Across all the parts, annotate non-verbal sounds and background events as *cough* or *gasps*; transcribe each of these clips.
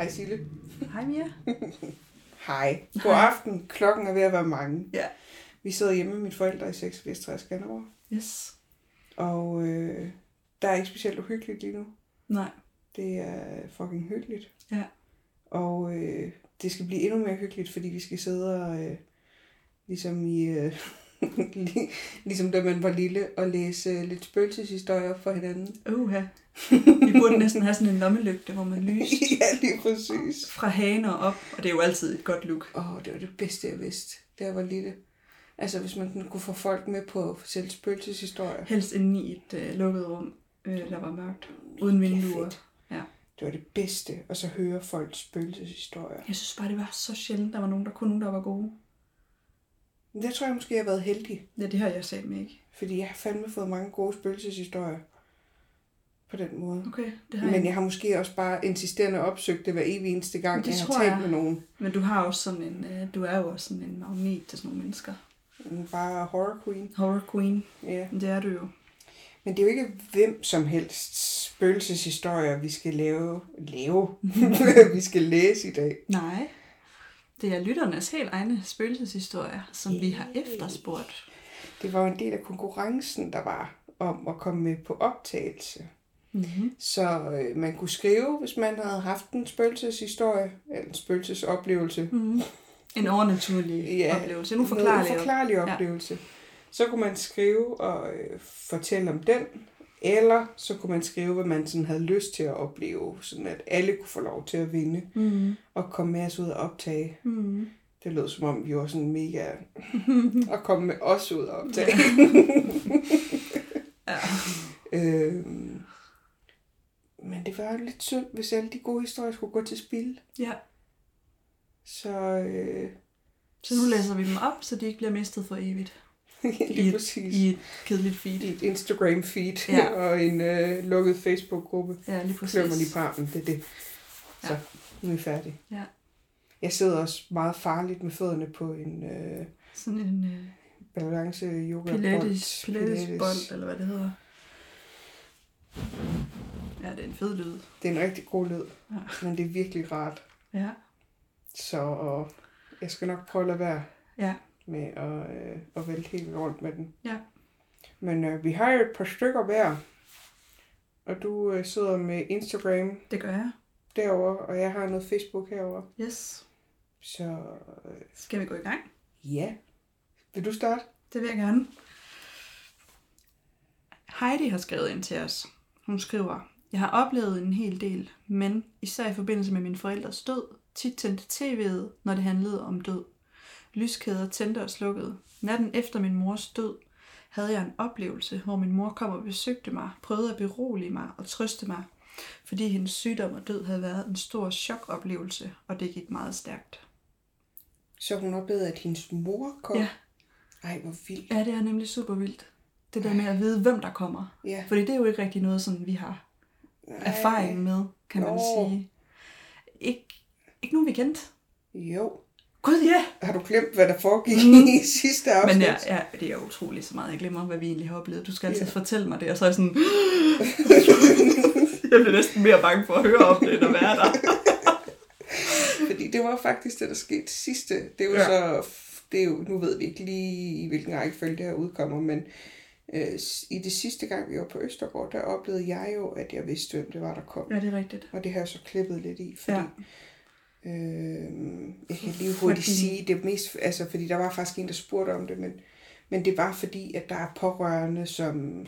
Hej Sille. Hej Mia. *laughs* Hej. God aften. Klokken er ved at være mange. Ja. Vi sidder hjemme med mine forældre i 86 Skanderborg. Yes. Og øh, der er ikke specielt uhyggeligt lige nu. Nej. Det er fucking hyggeligt. Ja. Og øh, det skal blive endnu mere hyggeligt, fordi vi skal sidde og, øh, ligesom i, øh, *laughs* ligesom da man var lille, og læse lidt spøgelseshistorier for hinanden. Uha. Vi burde næsten have sådan en lommelygte, hvor man *laughs* lyser ja, lige præcis. fra og op, og det er jo altid et godt look. Åh, oh, det var det bedste, jeg vidste, da jeg var lille. Altså, hvis man kunne få folk med på at fortælle spøgelseshistorier. Helst inde i et øh, lukket rum, øh, der var mørkt, uden vinduer. Ja. Det var det bedste, og så høre folks spøgelseshistorier. Jeg synes bare, det var så sjældent, der var nogen, der kun nogen, der var gode. Men Der tror jeg måske, jeg har været heldig, Ja, det har jeg sagt med ikke. fordi jeg har fandme fået mange gode spøgelseshistorier på den måde. Okay, det har Men jeg. jeg har måske også bare insisterende opsøgt det hver evig eneste gang, Det jeg har talt jeg. med nogen. Men du har også sådan en, øh, du er jo også sådan en magnet til sådan nogle mennesker. Bare horror queen. Horror queen, Ja. det er du jo. Men det er jo ikke hvem som helst spøgelseshistorier, vi skal lave, lave. *laughs* *laughs* vi skal læse i dag. Nej. Det er lytternes helt egne spøgelseshistorier, som vi har efterspurgt. Det var jo en del af konkurrencen, der var om at komme med på optagelse. Mm-hmm. Så øh, man kunne skrive, hvis man havde haft en spøgelseshistorie, eller en spøgelsesoplevelse. Mm. En overnaturlig Ja, oplevelse. En uforklarlig. uforklarlig Ja. oplevelse. Så kunne man skrive og øh, fortælle om den, eller så kunne man skrive, hvad man sådan havde lyst til at opleve, sådan at alle kunne få lov til at vinde Mm. og komme med os ud og optage. Mm. Det lød som om, vi var sådan mega *laughs* at komme med os ud og optage. Ja. *laughs* øhm, men det var jo lidt synd, hvis alle de gode historier skulle gå til spil. ja. Så øh, Så nu læser vi dem op, så de ikke bliver mistet for evigt. *laughs* I, præcis. I et kedeligt feed. I et Instagram-feed Ja. *laughs* og en øh, lukket Facebook-gruppe. Ja, lige Klør mig lige præcis. på armen, det er det. Så, Ja. nu er vi færdige. Ja. Jeg sidder også meget farligt med fødderne på en øh, Sådan en uh, balance yoga pilates, pilates bold, eller hvad det hedder. Ja, det er en fed lyd. Det er en rigtig god lyd, Ja. men det er virkelig rart. Ja. Så jeg skal nok prøve at lade være Ja. Med at, øh, at vælte helt rundt med den. Ja. Men øh, vi har jo et par stykker hver. Og du øh, sidder med Instagram Det gør jeg. derover og jeg har noget Facebook herover. Yes. Så øh, Skal vi gå i gang? ja. Vil du starte? Det vil jeg gerne. Heidi har skrevet ind til os. Hun skriver, Jeg har oplevet en hel del, men især i forbindelse med min forældres død, tit tændte tv'et, når det handlede om død. Lyskæder tændte og slukkede. Natten efter min mors død havde jeg en oplevelse, hvor min mor kom og besøgte mig, prøvede at berolige mig og trøste mig, fordi hendes sygdom og død havde været en stor chokoplevelse, og det gik meget stærkt. Så hun oplevede, at hendes mor kom? Ja. Ej, hvor vildt. Ja, det er nemlig super vildt. Det der med at vide, hvem der kommer. Ja. Fordi det er jo ikke rigtig noget, sådan vi har erfaring med, kan man Jo. sige. Ikke, ikke nogen, vi kendte. Jo. Gud, ja! Har du glemt, hvad der foregik Mm. i sidste afsnit? Men ja, ja, det er utroligt så meget. Jeg glemmer, hvad vi egentlig har oplevet. Du skal altid Ja. fortælle mig det, og så er jeg sådan... *gasps* jeg bliver næsten mere bange for at høre om det, end at være der. *laughs* Fordi det var faktisk det, der skete sidste. Det er jo Ja. så... Det er jo, nu ved vi ikke lige, i hvilken rækkefølge det her udkommer, men øh, i det sidste gang, vi var på Østergaard, der oplevede jeg jo, at jeg vidste, hvem det var, der kom. Ja, det er rigtigt. Og det har jeg så klippet lidt i, fordi... Ja. Øh, jeg kan lige hurtigt Fordi- sige det mest, altså fordi der var faktisk en, der spurgte om det, men, men det var fordi, at der er pårørende, som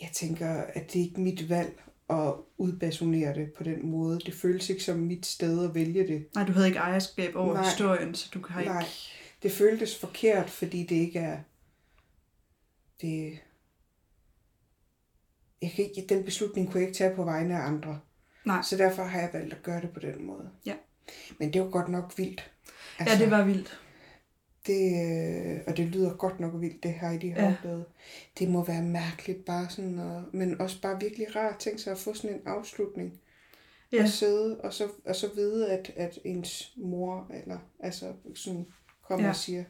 jeg tænker, at det er ikke mit valg at udbasonere det på den måde. Det føles ikke som mit sted at vælge det. Nej, du havde ikke ejerskab over Nej. historien, så du har ikke... Nej. Det føltes forkert, fordi det ikke er... Det, jeg kan ikke, den beslutning kunne jeg ikke tage på vegne af andre. Nej. Så derfor har jeg valgt at gøre det på den måde. Ja. Men det var godt nok vildt. Altså, ja, det var vildt. Det, øh, og det lyder godt nok vildt, det Heidi har Ja. ja. oplevet. Det må være mærkeligt bare sådan, at, men også bare virkelig rart tænke sig at få sådan en afslutning. Ja. Ja. Og sidde og så, og så vide, at, at ens mor eller altså sådan kommer Ja. ja. og siger,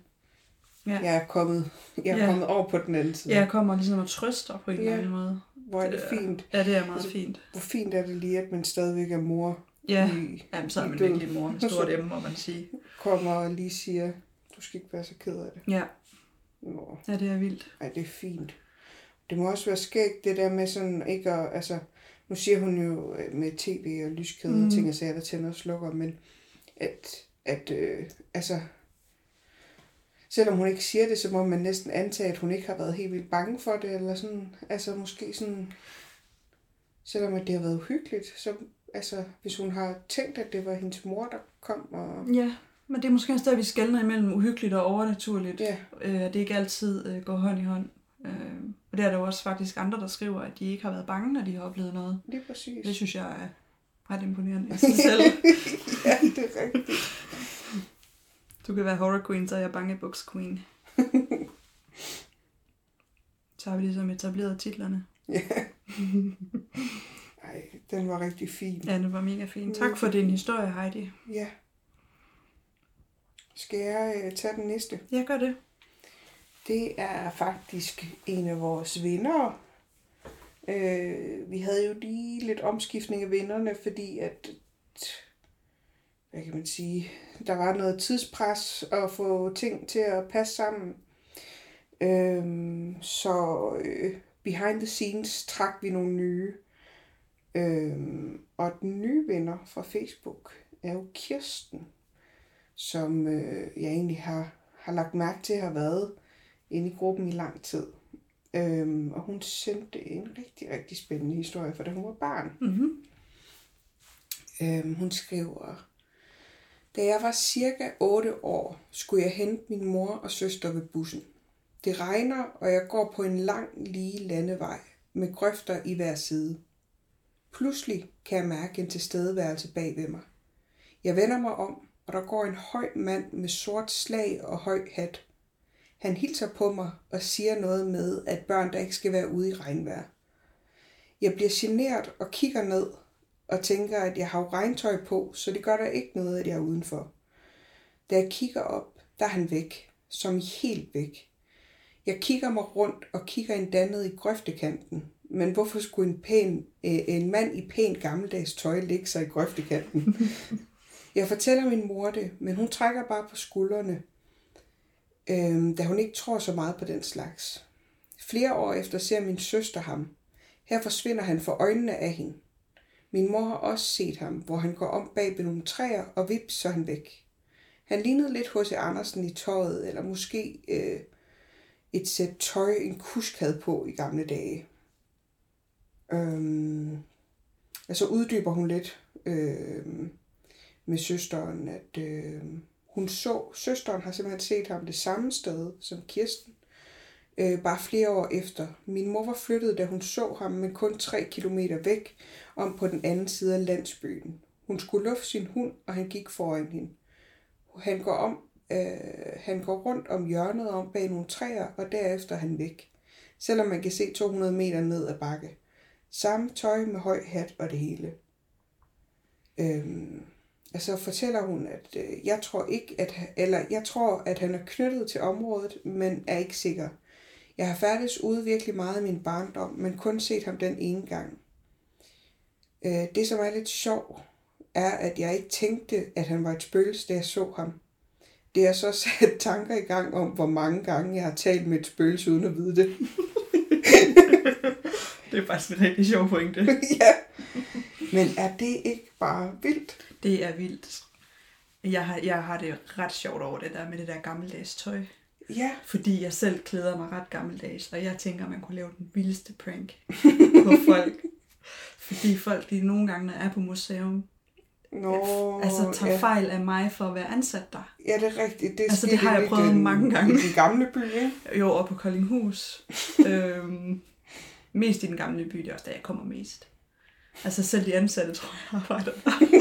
Ja. jeg er kommet, jeg er Ja. kommet over på den anden side. Jeg kommer ligesom og trøster på en eller Ja. anden måde. Hvor er det er- fint. Ja, det er meget Altså, fint. Hvor fint er det lige, at man stadigvæk er mor. Ja, I, Jamen, så er man virkelig mor med stort M, må man sige. *laughs* Kommer og lige siger, du skal ikke være så ked af det. Ja, Nå. ja det er vildt. Ej, det er fint. Det må også være skægt, det der med sådan ikke at, altså, nu siger hun jo øh, med tv og lyskæder mm. Og ting og sager, der tænder og slukker, men at, at øh, altså, selvom hun ikke siger det, så må man næsten antage, at hun ikke har været helt vildt bange for det, eller sådan, altså måske sådan, selvom det har været uhyggeligt, så altså, hvis hun har tænkt, at det var hendes mor, der kom, og Ja, men det er måske også der, vi skældner imellem uhyggeligt og overnaturligt. ja, Øh, det ikke altid øh, går hånd i hånd. Øh, og det er der jo også faktisk andre, der skriver, at de ikke har været bange, når de har oplevet noget. lige præcis. Det synes jeg er ret imponerende i *laughs* sig selv. ja, det er rigtigt. Du kan være horror queen, så er jeg bangebuks queen. *laughs* Så har vi ligesom etableret titlerne. Ja. *laughs* Ej, den var rigtig fin. Ja, det var mega fint. Tak for din historie, Heidi. Ja. Skal jeg øh, tage den næste? Jeg gør det. Det er faktisk en af vores vinder. Øh, vi havde jo lige lidt omskiftning af vinderne, fordi at, hvad kan man sige, der var noget tidspres at få ting til at passe sammen. Øhm, så øh, behind the scenes trak vi nogle nye. Øhm, og den nye vinder fra Facebook er jo Kirsten, som øh, jeg egentlig har, har lagt mærke til har været inde i gruppen i lang tid. Øhm, og hun sendte en rigtig, rigtig spændende historie fra da hun var barn. Mm-hmm. Øhm, hun skriver, da jeg var cirka 8 år, skulle jeg hente min mor og søster ved bussen. Det regner, og jeg går på en lang, lige landevej med grøfter i hver side. Pludselig kan jeg mærke en tilstedeværelse bag ved mig. Jeg vender mig om, og der går en høj mand med sort slag og høj hat. Han hilser på mig og siger noget med, at børn der ikke skal være ude i regnvejr. Jeg bliver genert og kigger ned og tænker, at jeg har jo regntøj på, så det gør der ikke noget, at jeg er udenfor. Da jeg kigger op, der er han væk, som helt væk. Jeg kigger mig rundt og kigger endda ned i grøftekanten. Men hvorfor skulle en, pæn, øh, en mand i pænt gammeldags tøj ligge sig i grøftekanten? *laughs* Jeg fortæller min mor det, men hun trækker bare på skuldrene, øh, da hun ikke tror så meget på den slags. Flere år efter ser min søster ham. Her forsvinder han for øjnene af hende. Min mor har også set ham, hvor han går om bag ved nogle træer, og vips, så han væk. Han lignede lidt H.C. Andersen i tøjet, eller måske øh, et sæt tøj, en kusk havde på i gamle dage. Øhm, altså uddyber hun lidt øh, med søsteren, at øh, hun så, søsteren har simpelthen set ham det samme sted som Kirsten, øh, bare flere år efter. Min mor var flyttet, da hun så ham, men kun tre kilometer væk, om på den anden side af landsbyen. Hun skulle lufte sin hund, og han gik foran hende. Han går, om, øh, han går rundt om hjørnet om bag nogle træer, og derefter er han væk. Selvom man kan se 200 meter ned ad bakke. Samme tøj med høj hat og det hele. Øhm, og så fortæller hun, at øh, jeg tror ikke, at eller jeg tror, at han er knyttet til området, men er ikke sikker. Jeg har færdes ude virkelig meget i min barndom, men kun set ham den ene gang. Øh, det, som er lidt sjov, er, at jeg ikke tænkte, at han var et spøgelse, da jeg så ham. Det har så *laughs* sat tanker i gang om, hvor mange gange jeg har talt med et spøgelse, uden at vide det. *laughs* Det er faktisk en rigtig sjov pointe. *laughs* ja. Men er det ikke bare vildt? Det er vildt. Jeg har, jeg har det ret sjovt over det der med det der gammeldags tøj. Ja, Fordi jeg selv klæder mig ret gammeldags, og jeg tænker, at man kunne lave den vildeste prank *laughs* på folk. Fordi folk, de nogle gange, når jeg er på museum, Nå, altså tager ja. fejl af mig for at være ansat der. Ja, det er rigtigt. Det, Altså, det har jeg prøvet den- mange gange. I den gamle by, ikke? Jo, og på Koldinghus. *laughs* øhm, Mest i den gamle by, det er også der, jeg kommer mest. Altså selv de ansatte, tror jeg, arbejder der. *laughs*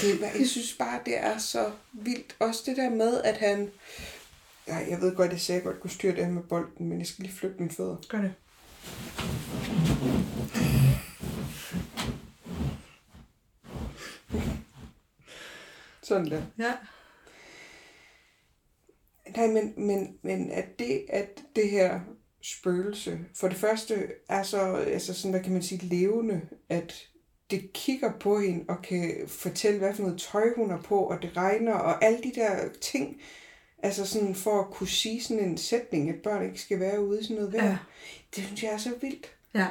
Det, jeg synes bare, det er så vildt. Også det der med, at han... Ja, jeg ved godt, jeg sagde, at jeg godt kunne styre det her med bolden, men jeg skal lige flytte mine fødder. Gør det. Sådan der. Ja. Nej, men, men, men at det, at det her spøgelse, for det første er så, altså sådan, hvad kan man sige, levende, at det kigger på hende og kan fortælle, hvad for noget tøj hun har på, og det regner, og alle de der ting, altså sådan for at kunne sige sådan en sætning, at børn ikke skal være ude i sådan noget vejr. Ja. Det synes jeg er så vildt. Ja.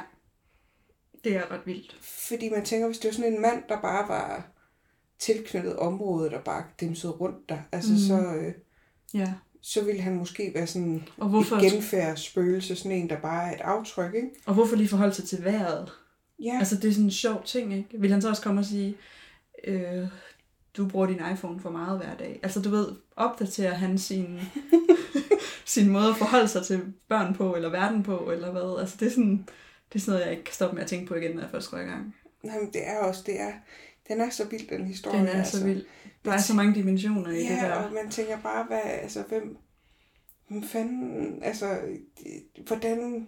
Det er ret vildt. Fordi man tænker, hvis det var sådan en mand, der bare var tilknyttet området, der bare dimsede rundt der, altså mm. så, øh, Ja. Så ville han måske være sådan Og hvorfor, et genfærd spøgelse, sådan en, der bare er et aftryk, ikke? og hvorfor lige forholde sig til vejret? Ja, Altså, det er sådan en sjov ting, ikke? Vil han så også komme og sige, øh, du bruger din iPhone for meget hver dag? Altså, du ved, opdaterer han sin, *laughs* sin måde at forholde sig til børn på, eller verden på, eller hvad? Altså, det er sådan, det er sådan noget, jeg ikke kan stoppe med at tænke på igen, når jeg først går i gang. Nej, men det er også, det er, den er så vild, den historie. Den er så vild. Der er så mange dimensioner i det Ja, der. og man tænker bare, hvad, altså, hvem, hvem fanden, altså, det- hvordan,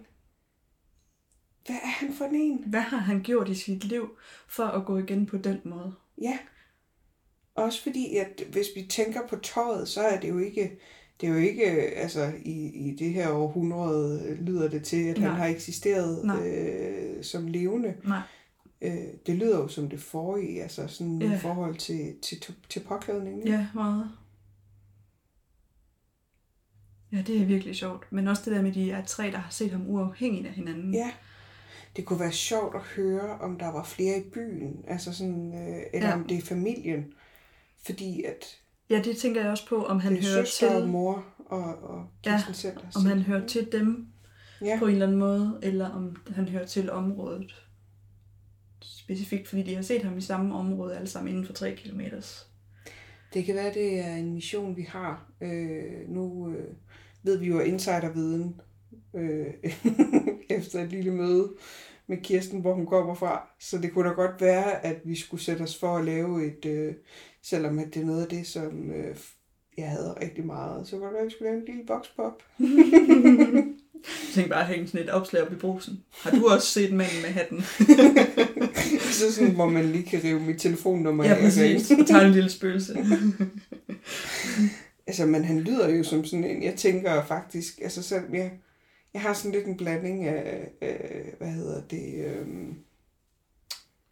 hvad er han for en? Hvad har han gjort i sit liv, for at gå igen på den måde? Ja. Også fordi, at hvis vi tænker på tøjet, så er det jo ikke, det er jo ikke, altså i, i det her århundrede lyder det til, at Nej. han har eksisteret Nej. øh, som levende. Nej. Øh, det lyder jo som det forrige, altså sådan Ja. i forhold til, til, til, til påklædningen. ikke? Ja, meget. Ja, det er virkelig sjovt. Men også det der med, de er tre, der har set ham uafhængigt af hinanden. Ja. Det kunne være sjovt at høre, om der var flere i byen, altså sådan, øh, eller Ja. om det er familien. Fordi at Ja, det tænker jeg også på, om han er hører søster og til, mor og, og Ja, selv. om han hører til dem Ja. på en eller anden måde, eller om han hører til området. Specifikt, fordi de har set ham i samme område, alle sammen inden for 3 km. Det kan være, det er en mission, vi har. Øh, nu øh, ved vi jo insiderviden øh, *laughs* efter et lille møde med Kirsten, hvor hun kommer fra. Så det kunne da godt være, at vi skulle sætte os for at lave et, øh, selvom at det er noget af det, som øh, jeg havde rigtig meget, så kunne det være, at vi skulle lave en lille voxpop. *laughs* Jeg tænkte bare at hænge sådan et opslag op i brusen. Har du også set manden med hatten? *laughs* så sådan, hvor man lige kan rive mit telefonnummer ja, af og præcis. ringe. Tag en lille spøgelse. *laughs* Altså, men han lyder jo som sådan en, jeg tænker faktisk, altså selv, jeg, jeg har sådan lidt en blanding af, af hvad hedder det, øhm,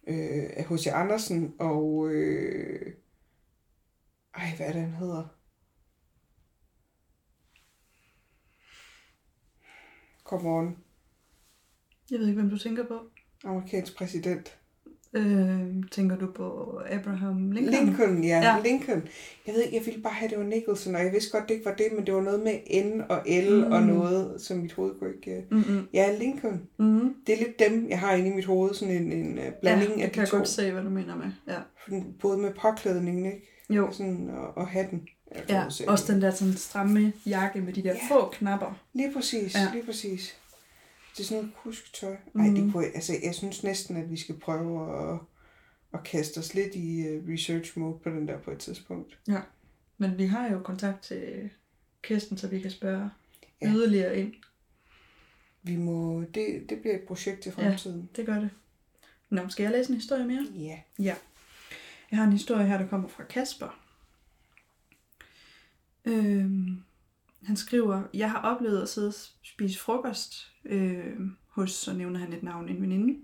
øh, af H.C. Andersen og, øh, ej, hvad er det, han hedder? Come on, Jeg ved ikke, hvem du tænker på. amerikansk præsident. Øh, tænker du på Abraham Lincoln? Lincoln, ja, Ja. Lincoln. Jeg ved jeg ville bare have, det var Nicholson, og jeg vidste godt, det ikke var det, men det var noget med N og L mm. og noget, som mit hoved kunne ikke... Mm-hmm. Ja, Lincoln. Mm-hmm. Det er lidt dem, jeg har inde i mit hoved, sådan en, en øh, blanding ja, af jeg de kan to. godt se, hvad du mener med. Ja. Både med påklædningen, ikke? Jo, Og, sådan, og, og hatten. Jeg ja. også den der sådan stramme jakke med de der Ja. få knapper. Lige præcis, ja. lige præcis. Det er sådan noget kusktøj. Mm. Ej, det kunne, jeg- altså, jeg synes næsten, at vi skal prøve at, at kaste os lidt i uh, research mode på den der på et tidspunkt. Men vi har jo kontakt til Kirsten, så vi kan spørge ja. Ja. yderligere ind. Vi må, det, det bliver et projekt til Ja. fremtiden. Det gør det. Nå, skal jeg læse en historie mere? Ja. Ja. Jeg har en historie her, der kommer fra Kasper. Øhm, han skriver, jeg har oplevet at sidde og spise frokost øh, hos, så nævner han et navn, en veninde,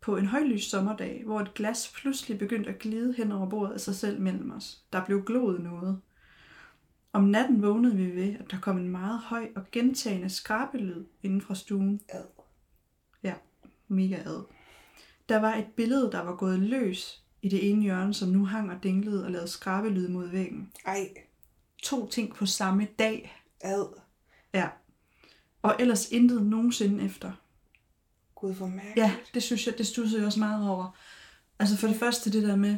på en højlys sommerdag, hvor et glas pludselig begyndte at glide hen over bordet af sig selv mellem os. Der blev gloet noget. Om natten vågnede vi ved, at der kom en meget høj og gentagende skrabelyd inden fra stuen. Ad. Ja, mega ad. Der var et billede, der var gået løs i det ene hjørne, som nu hang og dinglede og lavede skrabelyd mod væggen. Ej, To ting på samme dag. ad. Ja. Og ellers intet nogensinde efter. Gud, hvor mærkeligt. Ja, det synes jeg, det stussede jeg også meget over. Altså for det første det der med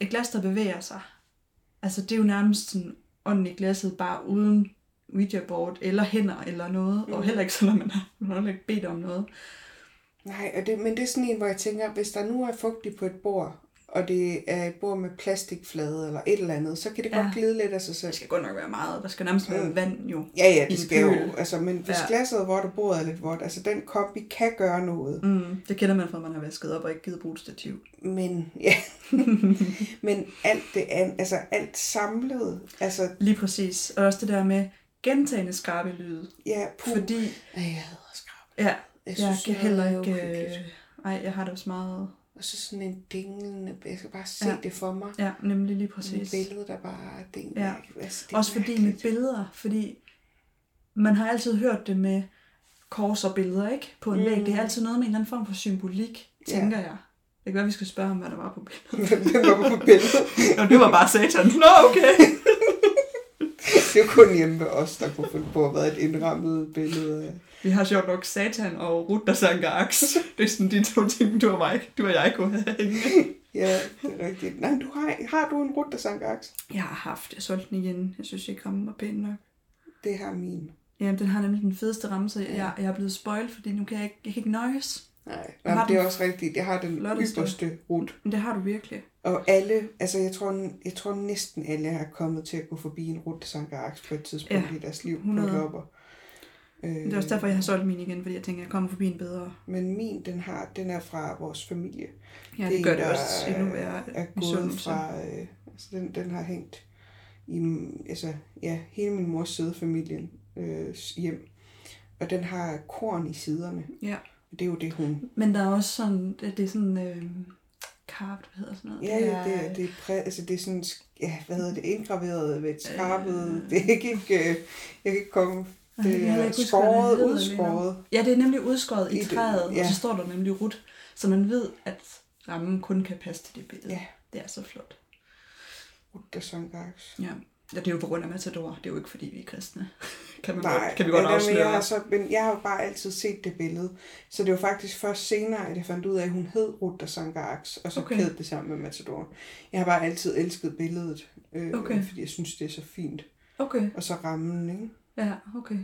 et glas, der bevæger sig. Altså det er jo nærmest sådan ånden i glasset, bare uden Ouija board, eller hænder, eller noget, mm. og heller ikke at man har, man har heller ikke bedt om noget. Nej, og det, men det er sådan en, hvor jeg tænker, hvis der nu er fugtigt på et bord, og det er et bord med plastikflade eller et eller andet, så kan det ja. Ja. godt glide lidt af sig selv. Det skal godt nok være meget. Der skal nærmest være Mm. vand jo. Ja, ja, det skal jo. Altså, men hvis Ja. ja. glasset er vådt og bordet er lidt vådt, altså den kop, vi kan gøre noget. Mm, det kender man fra, at man har vasket op og ikke givet bruge et stativ. Men, ja. *laughs* men alt det andet, altså alt samlet, altså, Lige præcis. Og også det der med gentagende skarpe lyde. ja, puh. Fordi, Ej, jeg hader skrab. ja, Jeg jeg synes, kan det heller er ikke... uhyggeligt. Øh, ej, jeg har det også meget... Og så sådan en dinglende, jeg skal bare se Ja. ja. det for mig. Ja, nemlig lige Præcis. Et billede, der bare er dingler. Ja. Altså, det er Også fordi med mærkeligt. billeder, fordi man har altid hørt det med kors og billeder, ikke? På en mm. væg. Det er altid noget med en eller anden form for symbolik, Ja. tænker jeg. Det kan være, vi skal spørge ham, hvad der var på billedet. Hvem var på billedet? Og det var bare satan. Nå, okay. Det var kun hjemme ved os, der kunne finde på at være et indrammet billede af... Vi har sjovt nok satan og Ruth, der sanker aks. Det er sådan de to ting, du og, mig, du og jeg kunne have hængende. Ja, det er rigtigt. Nej, du har, har du en rut, der aks? Jeg har haft, jeg solgte den igen. Jeg synes ikke, rammen var pæn nok. Det har min. Jamen, den har nemlig den fedeste ramme, så jeg, jeg er blevet spoilt, fordi nu kan jeg ikke, jeg kan ikke nøjes. Nej, Jamen, det er også rigtigt. Jeg har den flotteste. ypperste rut. Men det har du virkelig. Og alle, altså jeg tror, jeg tror næsten alle har kommet til at gå forbi en rut, der sank aks på et tidspunkt Ja, i deres liv 100. på lopper. Øh, Det er også derfor, jeg har solgt min igen, fordi jeg tænker, jeg kommer forbi en bedre. Men min, den, har, den er fra vores familie. Ja, det, er det gør en, det også endnu værre er gået fra, øh, altså den, den har hængt i, altså, ja, hele min mors sidefamilien øh, hjem. Og den har korn i siderne. Ja. Det er jo det, hun... Men der er også sådan, det, det er sådan, øh, carved, hvad hedder sådan noget? Ja, ja, det, er- det, er, præ, altså, det er sådan, ja, hvad hedder det, indgraveret ved et skrabet. Det er ikke, øh, jeg kan ikke komme... Det er huske, skåret, udskåret. Ja, det er nemlig udskåret i, I det- træet, ja. og så står der nemlig rut, så man ved, at rammen kun kan passe til det billede. Ja. Det er så flot. Der sank aks. Ja. ja, det er jo på grund af Matador. Det er jo ikke, fordi vi er kristne. *laughs* kan, man Nej, godt, kan vi godt ja, men afsløre. jeg, har så, men jeg har jo bare altid set det billede. Så det var faktisk først senere, at jeg fandt ud af, at hun hed Ruth der Sanker Aks, og så okay. kædede det sammen med Matador. Jeg har bare altid elsket billedet, øh, Okay. fordi jeg synes, det er så fint. Okay, Og så rammen, ikke? Ja, okay.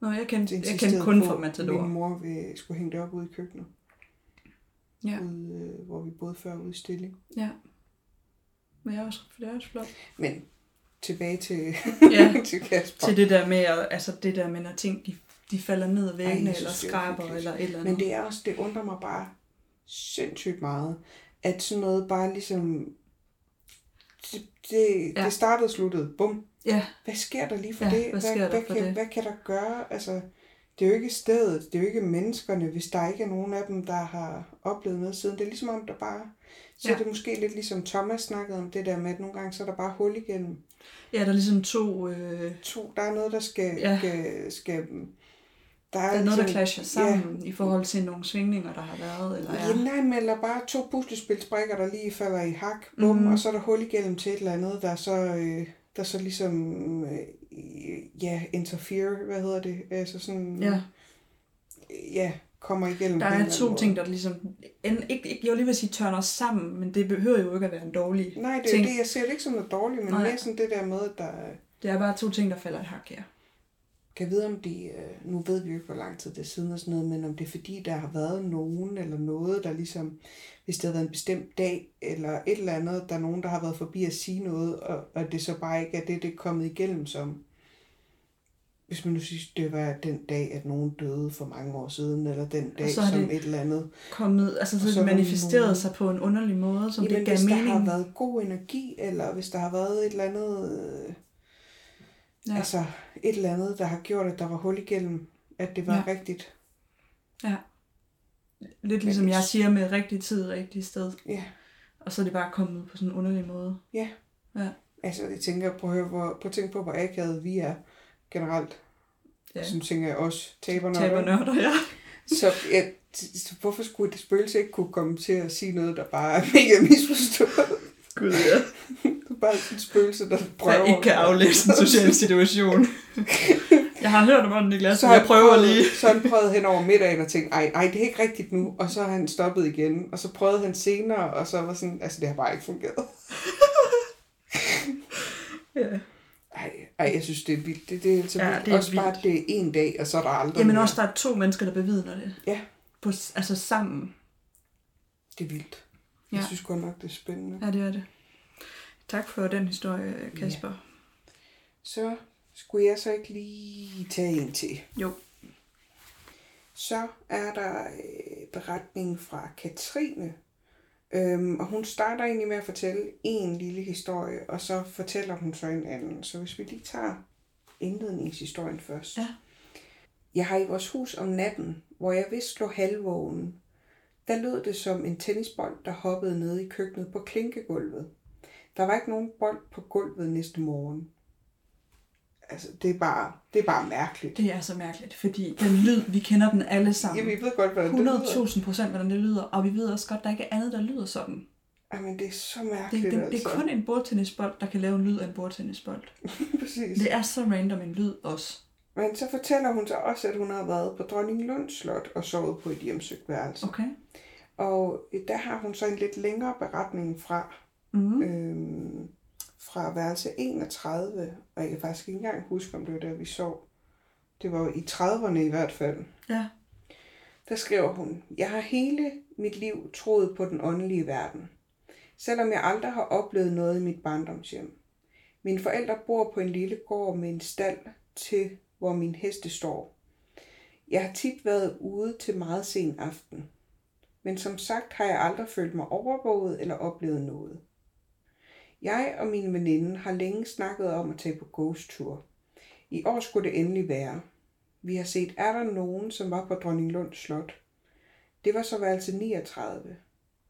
Nå, jeg kendte, jeg kendte kun fra at Matador. Min mor vil, skulle hænge det op ude i køkkenet, Ja, ude, øh, hvor vi boede før ude i Stilling. ja. Men jeg er også, det er også flot. Men tilbage til, Ja, *laughs* til Kasper. til det der med, at- altså det der med, når ting de, de falder ned ad væggene, eller er skraber, eller et eller andet. Men det er også, det undrer mig bare sindssygt meget, at sådan noget bare ligesom, det, det, ja. det startede og sluttede, bum. Ja, Hvad sker der lige for Ja, det? hvad sker der hvad, for kan, det? hvad kan der gøre? Altså, det er jo ikke stedet, det er jo ikke menneskerne, hvis der ikke er nogen af dem, der har oplevet noget siden. Det er ligesom om, der bare... Så Ja. er det måske lidt ligesom Thomas snakkede om det der med, at nogle gange så er der bare hul igennem. ja, der er ligesom to... Øh, To, der er noget, der skal... Ja. skal, skal der er, der er noget, der ligesom- clasher sammen ja. i forhold til nogle svingninger, der har været. Eller Ja, nej, men eller bare to puslespilsbrikker, der lige falder i hak, bum, Mhm. mm. og så er der hul igennem til et eller andet, der så, øh, der så ligesom, øh, ja, interfere, hvad hedder det, altså sådan, Ja. ja, kommer igennem. Der er to ting, der ligesom... En, ikke, ikke, jeg vil lige vil sige tørner sammen, men det behøver jo ikke at være en dårlig Nej, det er ting. det, jeg ser det ikke som noget dårligt, men Nej. mere sådan det der med, at der Det er bare to ting, der falder i hak her. kan vide, om de, øh, nu ved vi jo ikke, hvor lang tid det er siden og sådan noget, men om det er fordi, der har været nogen eller noget, der ligesom, hvis det har været en bestemt dag, eller et eller andet, der er nogen, der har været forbi at sige noget, og, og det så bare ikke er det, det er kommet igennem som. Hvis man nu synes, det var den dag, at nogen døde for mange år siden, eller den dag som det et eller andet. Kommet, altså så, så der manifesteret nogen- sig på en underlig måde, som Jamen, det gav hvis der mening. har været god energi, eller hvis der har været et eller andet, øh, Ja. altså et eller andet, der har gjort, at der var hul igennem, at det var ja. rigtigt. ja. Lidt ligesom jeg siger med rigtig tid, rigtig sted. Ja. Og så er det bare kommet på sådan en underlig måde. Ja. Ja. Altså, jeg tænker, prøv at, høre, hvor, prøv at tænke på, hvor akavet vi er generelt. Ja. Som tænker jeg også taberne. Tabernørder, ja. *laughs* Så, ja, så hvorfor skulle det spøgelse ikke kunne komme til at sige noget, der bare er mega misforstået? Gud, ja. *laughs* Det er bare et spøgelse, der prøver. Der ikke kan aflæse en social situation. *laughs* Jeg har hørt om ånden i glas, Så jeg prøver prøvet, lige. Så han prøvet hen over middagen og tænkt, ej, ej, det er ikke rigtigt nu. Og så har han stoppet igen. Og så prøvede han senere, og så var sådan, altså det har bare ikke fungeret. *laughs* Ja. Ej, Ej, jeg synes, det er vildt. Det, det er altså Ja, ja, vildt. det er Også bare, vildt. at det er en dag, og så er der aldrig Jamen mere. også, der er to mennesker, der bevidner det. Ja, På, altså sammen. det er vildt. Ja. Jeg synes godt nok, det er spændende. Ja, det er det. Tak for den historie, Kasper. Så skulle jeg så ikke lige tage en til. Jo. Så er der øh, beretningen fra Katrine. Øhm, og hun starter egentlig med at fortælle en lille historie, og så fortæller hun så en anden. Så hvis vi lige tager indledningshistorien først. Ja. Jeg har i vores hus om natten, hvor jeg vist lå halvvågen, der lød det som en tennisbold, der hoppede ned i køkkenet på klinkegulvet. Der var ikke nogen bold på gulvet næste morgen. Altså, det er bare, det er bare mærkeligt. Det er så mærkeligt, fordi den lyd, vi kender den alle sammen. Jamen, vi ved godt, hvordan det lyder. 100.000 procent, hvordan det lyder, og vi ved også godt, der ikke er andet, der lyder sådan. Jamen, det er så Det, mærkeligt, det, det altså. er kun en bordtennisbold, der kan lave en lyd af en bordtennisbold. *laughs* Præcis. Det er så random en lyd også. Men så fortæller hun så også, at hun har været på Dronning Lund Slot og sovet på et hjemsøgt værelse. Okay. Og der har hun så en lidt længere beretning fra, Mm. øhm, fra værelse 31, og jeg kan faktisk ikke engang huske, om det var der, vi sov. Det var i 30'erne i hvert fald. Ja. Der skriver hun, Jeg har hele mit liv troet på den åndelige verden, selvom jeg aldrig har oplevet noget i mit barndomshjem. Mine forældre bor på en lille gård med en stald til, hvor min heste står. Jeg har tit været ude til meget sen aften, men som sagt har jeg aldrig følt mig overvåget eller oplevet noget. Jeg og min veninde har længe snakket om at tage på ghost-tur. I år skulle det endelig være. Vi har set, er der nogen, som var på Dronning Lund Slot. Det var så værelse 39.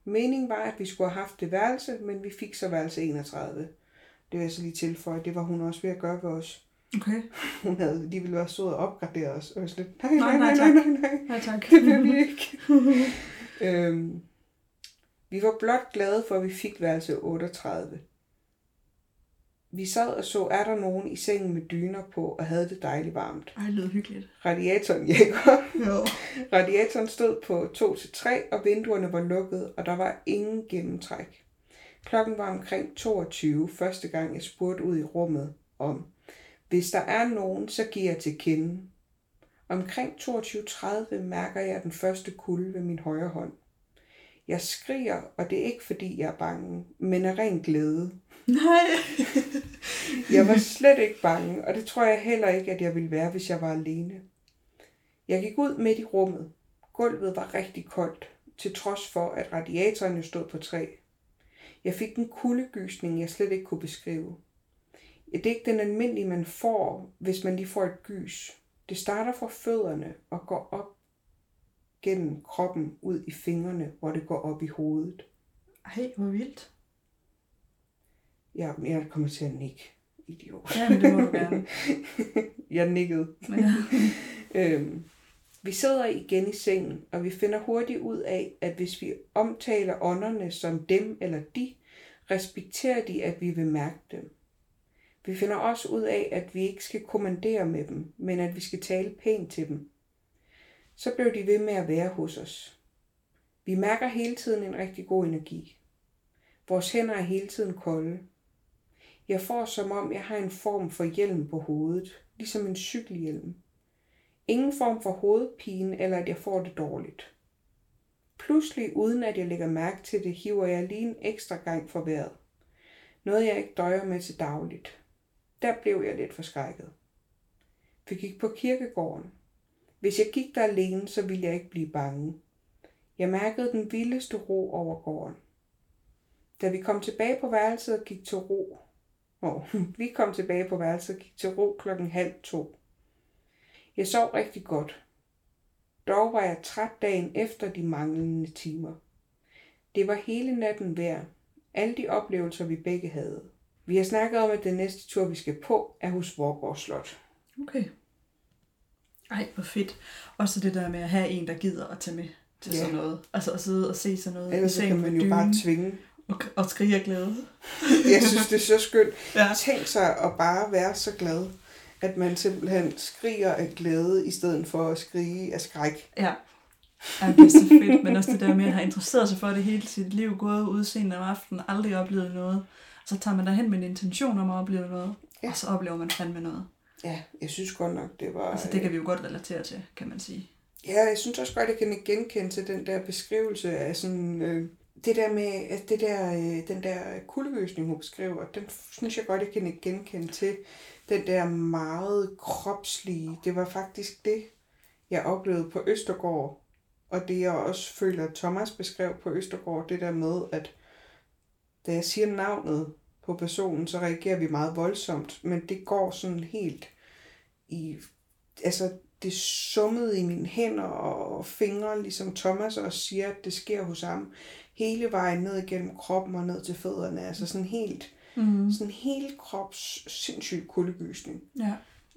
Meningen var, at vi skulle have haft det værelse, men vi fik så værelse 31. Det vil jeg så lige tilføje. Det var hun også ved at gøre ved os. Okay. *laughs* Hun havde lige ville være stået og opgradere os. Og jeg sådan lidt, nej, Nej, nej, nej, nej, nej, nej, nej. Tak. *laughs* Det vil vi ikke. *laughs* øhm, vi var blot glade for, at vi fik værelse 38. Vi sad og så, er der nogen i sengen med dyner på og havde det dejligt varmt. Ej, det lyder hyggeligt. Radiatoren jækker. Jo. Radiatoren stod på 2-3, og vinduerne var lukkede, og der var ingen gennemtræk. Klokken var omkring 22, første gang jeg spurgte ud i rummet om, hvis der er nogen, så giver jeg til kende. Omkring 22.30 mærker jeg den første kulde ved min højre hånd. Jeg skriger, og det er ikke fordi jeg er bange, men af ren glæde. Nej. *laughs* Jeg var slet ikke bange, og det tror jeg heller ikke, at jeg ville være, hvis jeg var alene. Jeg gik ud midt i rummet. Gulvet var rigtig koldt, til trods for, at radiatorerne stod på træ. Jeg fik en kuldegysning, jeg slet ikke kunne beskrive. Det er ikke den almindelige, man får, hvis man lige får et gys. Det starter fra fødderne og går op gennem kroppen ud i fingrene, hvor det går op i hovedet. Ej, hvor vildt. Jeg, jeg kommer til at nikke. Idiot. Ja, men det må du gerne. *laughs* jeg nikkede. Ja. *laughs* Øhm, vi sidder igen i sengen, og vi finder hurtigt ud af, at hvis vi omtaler ånderne som dem eller de, respekterer de, at vi vil mærke dem. Vi finder også ud af, at vi ikke skal kommandere med dem, men at vi skal tale pænt til dem. Så blev de ved med at være hos os. Vi mærker hele tiden en rigtig god energi. Vores hænder er hele tiden kolde. Jeg får som om, jeg har en form for hjelm på hovedet, ligesom en cykelhjelm. Ingen form for hovedpine, eller at jeg får det dårligt. Pludselig, uden at jeg lægger mærke til det, hiver jeg lige en ekstra gang for vejret. Noget jeg ikke døjer med til dagligt. Der blev jeg lidt forskrækket. Vi gik på kirkegården. Hvis jeg gik der alene, så ville jeg ikke blive bange. Jeg mærkede den vildeste ro over gården. Da vi kom tilbage på værelset og gik til ro, oh, vi kom tilbage på værelset og gik til ro klokken halv to. Jeg sov rigtig godt. Dog var jeg træt dagen efter de manglende timer. Det var hele natten værd. Alle de oplevelser, vi begge havde. Vi har snakket om, at den næste tur, vi skal på, er hos Vorgård Slot. Okay. Ej, hvor fedt. Også det der med at have en, der gider at tage med til Ja. sådan noget. Altså at sidde og se sådan noget Ellers så kan man jo bare dynen tvinge. Og, og skrige af glæde. Jeg synes, det er så skønt. Ja. Tænk sig at bare være så glad, at man simpelthen skriger af glæde, i stedet for at skrige af skræk. Ja. Ej, det er så fedt, men også det der med at have interesseret sig for det hele sit liv, gået ud sent om aftenen, aldrig oplevet noget. Så tager man derhen med en intention om at opleve noget. Ja. og så oplever man fandme noget. Ja, jeg synes godt nok, det var... Altså det kan vi jo godt relatere til, kan man sige. Ja, jeg synes også godt, jeg kan genkende til den der beskrivelse af sådan... Øh, det der med, at det der, øh, den der kuldegysning, hun beskriver, den synes jeg godt, jeg kan genkende til den der meget kropslige. Det var faktisk det, jeg oplevede på Østergård, og det jeg også føler, Thomas beskrev på Østergård, det der med, at da jeg siger navnet på personen, så reagerer vi meget voldsomt, men det går sådan helt i, altså det summede i mine hænder og fingre, ligesom Thomas også siger, at det sker hos ham, hele vejen ned igennem kroppen og ned til fødderne, altså sådan helt, Mm. sådan helt krops sindssyg kuldegysning. Ja,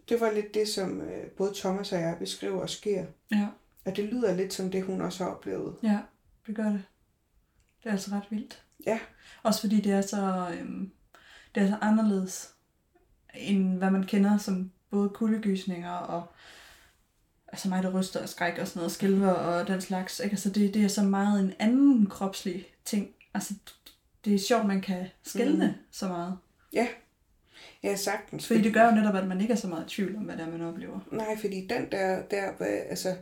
Det var lidt det, som øh, både Thomas og jeg beskriver og sker. ja, Og det lyder lidt som det, hun også har oplevet. ja, det gør det. Det er altså ret vildt. Ja, Også fordi det er så, øhm, det er så anderledes, end hvad man kender som både kuldegysninger og altså mig, der ryster og skræk og sådan noget, skælver og den slags. Ikke? Altså det, det er så meget en anden kropslig ting. Altså det er sjovt, man kan skælne mm. så meget. ja. Ja, sagtens. Fordi det gør jo netop, at man ikke er så meget i tvivl om, hvad det er, man oplever. Nej, fordi den der, der altså,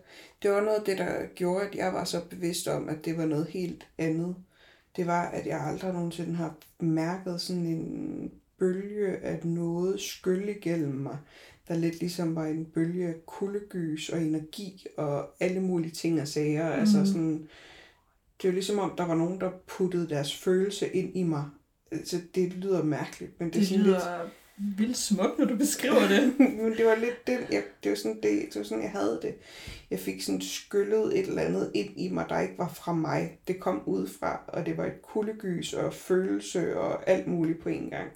det var noget af det, der gjorde, at jeg var så bevidst om, at det var noget helt andet. Det var, at jeg aldrig nogensinde har mærket sådan en bølge af noget skylle igennem mig, der lidt ligesom var en bølge af kuldegys og energi og alle mulige ting og sager. Mm. Altså sådan, det var ligesom om, der var nogen, der puttede deres følelse ind i mig. Altså, det lyder mærkeligt, men det, er Det sådan lidt... lyder vildt smukt, når du beskriver det. *laughs* Men det var lidt den, jeg, det var sådan, det, det var sådan, jeg havde det. Jeg fik sådan skyllet et eller andet ind i mig, der ikke var fra mig. Det kom ud fra, og det var et kuldegys og følelse og alt muligt på en gang.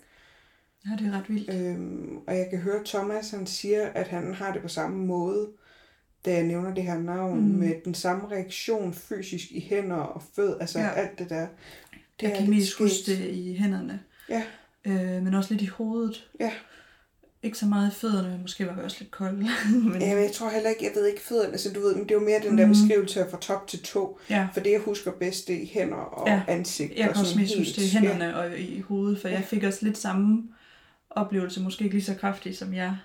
Ja, det er ret vildt. Øhm, og jeg kan høre Thomas, han siger, at han har det på samme måde, da jeg nævner det her navn, Mm. med den samme reaktion fysisk i hænder og fød, altså Ja. ja. alt det der. Det Jeg kan mest huske det i hænderne, Ja, øh, men også lidt i hovedet. ja. Ikke så meget i fødderne, måske var vi også lidt kolde. *laughs* men, Ja, men jeg tror heller ikke, jeg ved ikke fødderne, altså du ved, men det er jo mere den der Mhm. beskrivelse fra top til to. ja. For det, jeg husker bedst, det er i hænder og Ja. ja. ansigt. Jeg og kan også mest huske det i hænderne og i hovedet, for jeg fik også lidt samme oplevelse, måske ikke lige så kraftig som jeg.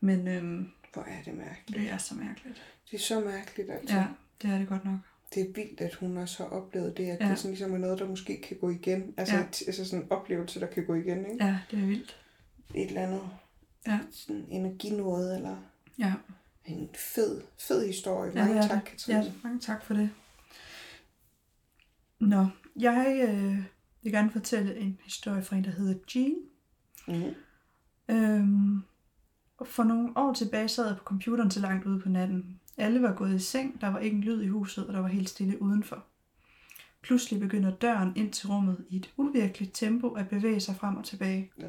Men øhm, Ja. Hvor er det mærkeligt. det er så mærkeligt. Det er så mærkeligt, altså. Ja, det er det godt nok. Det er vildt, at hun også har oplevet det, at Ja. ja. det sådan ligesom er noget, der måske kan gå igen. Altså, Ja. ja. altså sådan en oplevelse, der kan gå igen, ikke? Ja, det er vildt. Et eller andet Ja, sådan energinåde, eller ja. en fed, fed historie. ja Mange er tak, det. Katrine. Ja, mange tak for det. Nå, jeg øh, vil gerne fortælle en historie fra en, der hedder Jean. Mm. Øhm, og for nogle år tilbage sad jeg på computeren til langt ude på natten. Alle var gået i seng, der var ikke en lyd i huset, og der var helt stille udenfor. Pludselig begynder døren ind til rummet i et uvirkeligt tempo at bevæge sig frem og tilbage. Ja.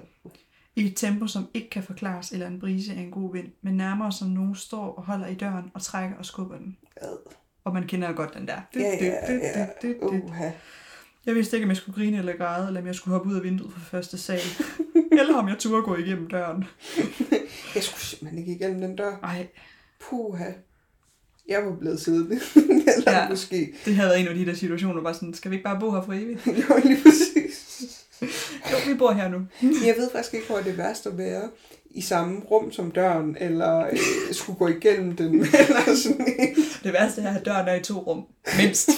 I et tempo, som ikke kan forklares eller en brise af en god vind, men nærmere som nogen står og holder i døren og trækker og skubber den. Ad. Og man kender jo godt den der. Ja, ja, ja. Uh. Jeg vidste ikke, om jeg skulle grine eller græde, eller om jeg skulle hoppe ud af vinduet fra første sal. *laughs* eller om jeg turde gå igennem døren. *laughs* Jeg skulle simpelthen ikke igennem den dør. Ej, Puha. Jeg var blevet siddende. *laughs* eller Ja. måske. det havde været en af de der situationer, bare sådan, skal vi ikke bare bo her for evigt? Jo, lige præcis. Jo, vi bor her nu. Jeg ved faktisk ikke, hvor det er værst at være i samme rum som døren, eller øh, skulle gå igennem den, eller sådan. Det værste er, at døren er i to rum. Mindst.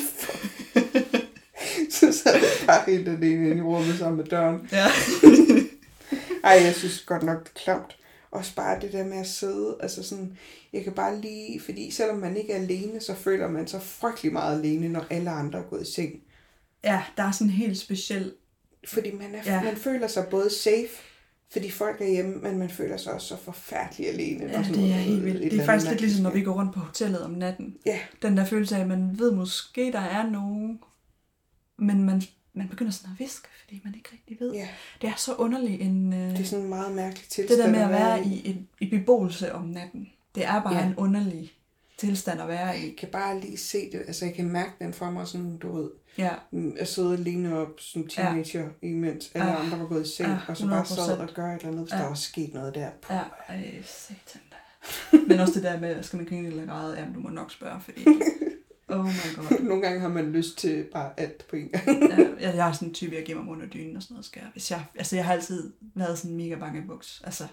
Bare helt alene inde i rummet sammen med døren. Ja. *laughs* Ej, jeg synes godt nok, det er klamt. Også bare det der med at sidde, altså sådan, jeg kan bare lige, fordi selvom man ikke er alene, så føler man sig frygtelig meget alene, når alle andre er gået i seng. ja, der er sådan helt speciel... Fordi man, er, Ja. man føler sig både safe, fordi folk er hjemme, men man føler sig også så forfærdelig alene. Ja, sådan det er helt vildt. Det er faktisk lidt ligesom, når vi går rundt på hotellet om natten. Ja, Den der følelse af, at man ved måske, der er nogen, men man, man begynder sådan at viske, fordi man ikke rigtig ved. ja, Det er så underligt en... Øh, det er sådan en meget mærkelig tilstand. det der med at være i, i, i beboelse om natten. Det er bare ja. En underlig tilstand at være i. Jeg kan bare lige se det, altså jeg kan mærke den for mig sådan, du ved, Ja, mm, at sidde alene op som teenager, ja. imens alle Ja. andre var gået i seng, Ja, og så bare 100%. sad og gøre et eller andet, hvis Ja. der var sket noget der. Puh. ja, ej, satan da. *laughs* Men også det der med, skal man grine eller græde, jamen du må nok spørge, fordi... *laughs* Oh my god. *laughs* Nogle gange har man lyst til bare alt på en gang. ja, jeg, jeg er sådan en type, jeg gemmer mig under dynen og sådan noget. Skal jeg. Hvis jeg, altså, jeg har altid været sådan mega bange buks. Altså,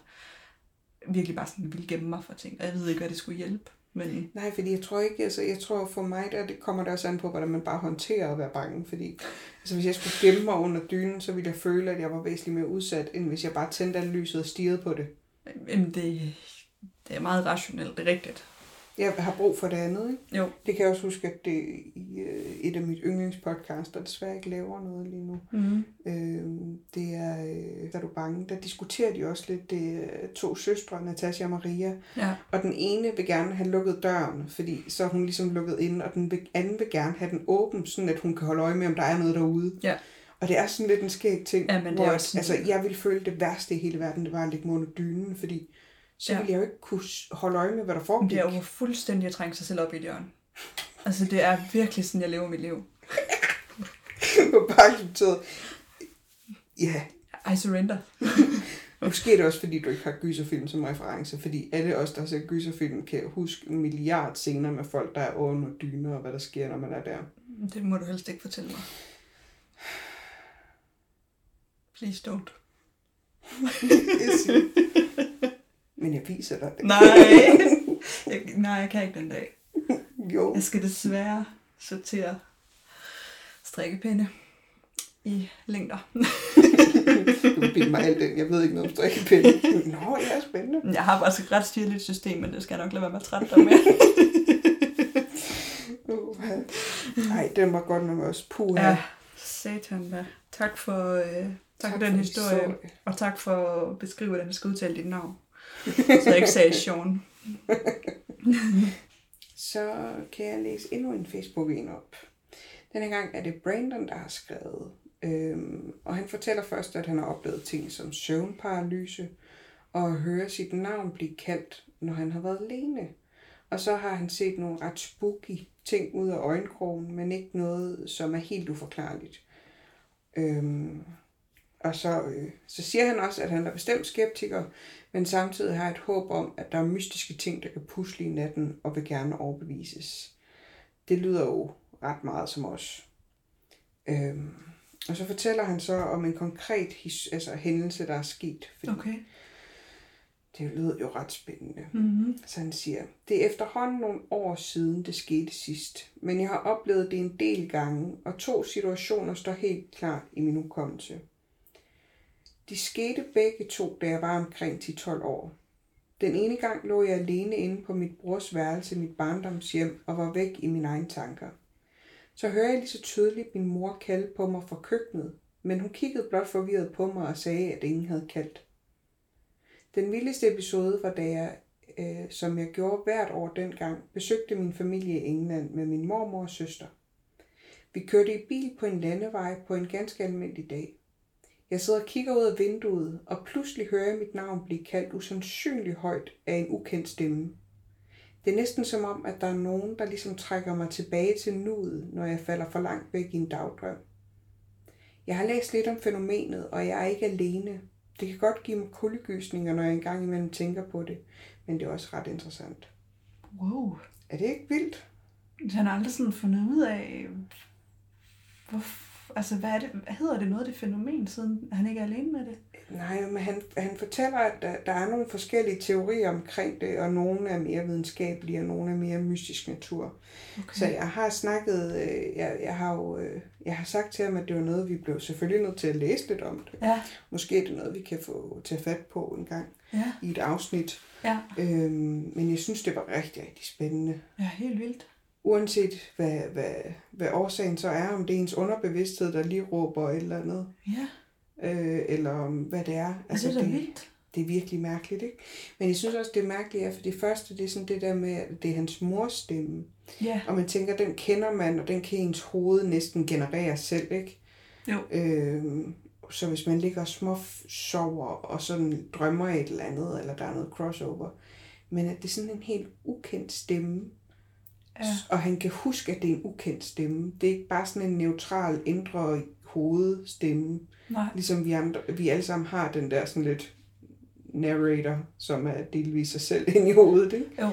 virkelig bare sådan vil gemme mig for ting. Og jeg ved ikke, hvad det skulle hjælpe. Men Nej, fordi jeg tror ikke, altså jeg tror for mig, der det kommer der også an på, hvordan man bare håndterer at være bange. Fordi altså, hvis jeg skulle gemme mig under dynen, så ville jeg føle, at jeg var væsentligt mere udsat, end hvis jeg bare tændte alt lyset og stirrede på det. jamen, det, det er meget rationelt, det er rigtigt. Jeg har brug for det andet, ikke? Jo. Det kan jeg også huske, at det i øh, et af mit yndlingspodcasts, der desværre ikke laver noget lige nu. Mm-hmm. Øh, det er, øh, er du bange? Der diskuterer de også lidt, det to søstre, Natasha og Maria. Ja. Og den ene vil gerne have lukket døren, fordi så er hun ligesom lukket ind, og den anden vil gerne have den åben, sådan at hun kan holde øje med, om der er noget derude. Ja. Og det er sådan lidt en skæg ting, Ja, men det er hvor, også sådan- altså, jeg ville føle det værste i hele verden, det var at ligge under dynen, fordi så Ja. ville jeg jo ikke kunne holde øje med, hvad der Det foregik. er jo fuldstændig at trænge sig selv op i et hjørne. Altså, det er virkelig sådan, jeg lever mit liv. *laughs* på bare accepteret. Ja, I surrender. *laughs* måske er det også, fordi du ikke har gyserfilm som reference, fordi alle os, der har set gyserfilm, kan huske en milliard scener med folk, der er under dyner, og hvad der sker, når man er der. Det må du helst ikke fortælle mig. Please don't. *laughs* Men jeg viser dig det. Nej. *laughs* Jeg, nej, jeg kan ikke den dag. Jo. Jeg skal desværre sortere strikkepinde i længder. *laughs* Du vil bilde mig alt den. Jeg ved ikke noget om strikkepinde. *laughs* Nå, ja, spændende. Jeg har faktisk et ret styrligt system, men det skal jeg nok lade være med at trætte dig med. Nej, den var godt nok også puha. ja, satan da. Tak for, øh, tak, tak for den historie, og tak for at beskrive, hvordan jeg skal udtale dit navn. Så jeg ikke sagde Sean. *laughs* Så kan jeg læse endnu en Facebook-en op. Denne gang er det Brandon, der har skrevet. Øhm, og han fortæller først, at han har oplevet ting som søvnparalyse, og at høre sit navn blive kaldt, når han har været alene. Og så har han set nogle ret spooky ting ud af øjenkrogen, men ikke noget, som er helt uforklarligt. Øhm, og så, øh, så siger han også, at han er bestemt skeptiker, men samtidig har et håb om, at der er mystiske ting, der kan pusle i natten og vil gerne overbevises. Det lyder jo ret meget som os. Øhm, og så fortæller han så om en konkret his, altså, hændelse, der er sket. Fordi Okay. Det lyder jo ret spændende. Mm-hmm. Så han siger, det er efterhånden nogle år siden, det skete sidst, men jeg har oplevet det en del gange, og to situationer står helt klart i min hukommelse. De skete begge to, da jeg var omkring 10-12 år. Den ene gang lå jeg alene inde på mit brors værelse i mit barndomshjem og var væk i mine egne tanker. Så hører jeg lige så tydeligt min mor kalde på mig fra køkkenet, men hun kiggede blot forvirret på mig og sagde, at ingen havde kaldt. Den vildeste episode var, da jeg øh, som jeg gjorde hvert år dengang, besøgte min familie i England med min mormor og søster. Vi kørte i bil på en landevej på en ganske almindelig dag. Jeg sidder og kigger ud af vinduet, og pludselig hører jeg mit navn blive kaldt usandsynligt højt af en ukendt stemme. Det er næsten som om, at der er nogen, der ligesom trækker mig tilbage til nuet, når jeg falder for langt væk i en dagdrøm. Jeg har læst lidt om fænomenet, og jeg er ikke alene. Det kan godt give mig kuldegysninger, når jeg engang imellem tænker på det, men det er også ret interessant. Wow. Er det ikke vildt? Han har aldrig sådan fundet ud af, hvor, altså hvad er det, hvad hedder det noget af det fænomen, siden han ikke er alene med det? Nej, men han, han fortæller, at der, der er nogle forskellige teorier omkring det, og nogle er mere videnskabelige, og nogle er mere mystisk natur. Okay. Så jeg har snakket, øh, jeg, jeg har jo, øh, jeg har sagt til ham, at det var noget, vi blev selvfølgelig nødt til at læse lidt om det. Ja, Måske er det noget, vi kan få tage fat på en gang ja, i et afsnit. ja. Øhm, men jeg synes, det var rigtig, rigtig spændende. Ja, helt vildt. Uanset hvad, hvad, hvad årsagen så er, om det er ens underbevidsthed, der lige råber et eller andet, Ja, øh, eller om hvad det er. altså, det er da vildt. det er virkelig mærkeligt, ikke? Men jeg synes også, det er mærkeligt, at for det første, det er sådan det der med, at det er hans mors stemme. Ja, Og man tænker, den kender man, og den kan ens hoved næsten generere selv, ikke? Jo. Øhm, så hvis man ligger små sover, og sådan drømmer et eller andet, eller der er noget crossover, men at det er sådan en helt ukendt stemme, ja, og han kan huske, at det er en ukendt stemme. Det er ikke bare sådan en neutral, indre hovedstemme, nej, ligesom vi, andre, vi alle sammen har den der sådan lidt narrator, som er delvis sig selv *laughs* ind i hovedet, ikke? jo,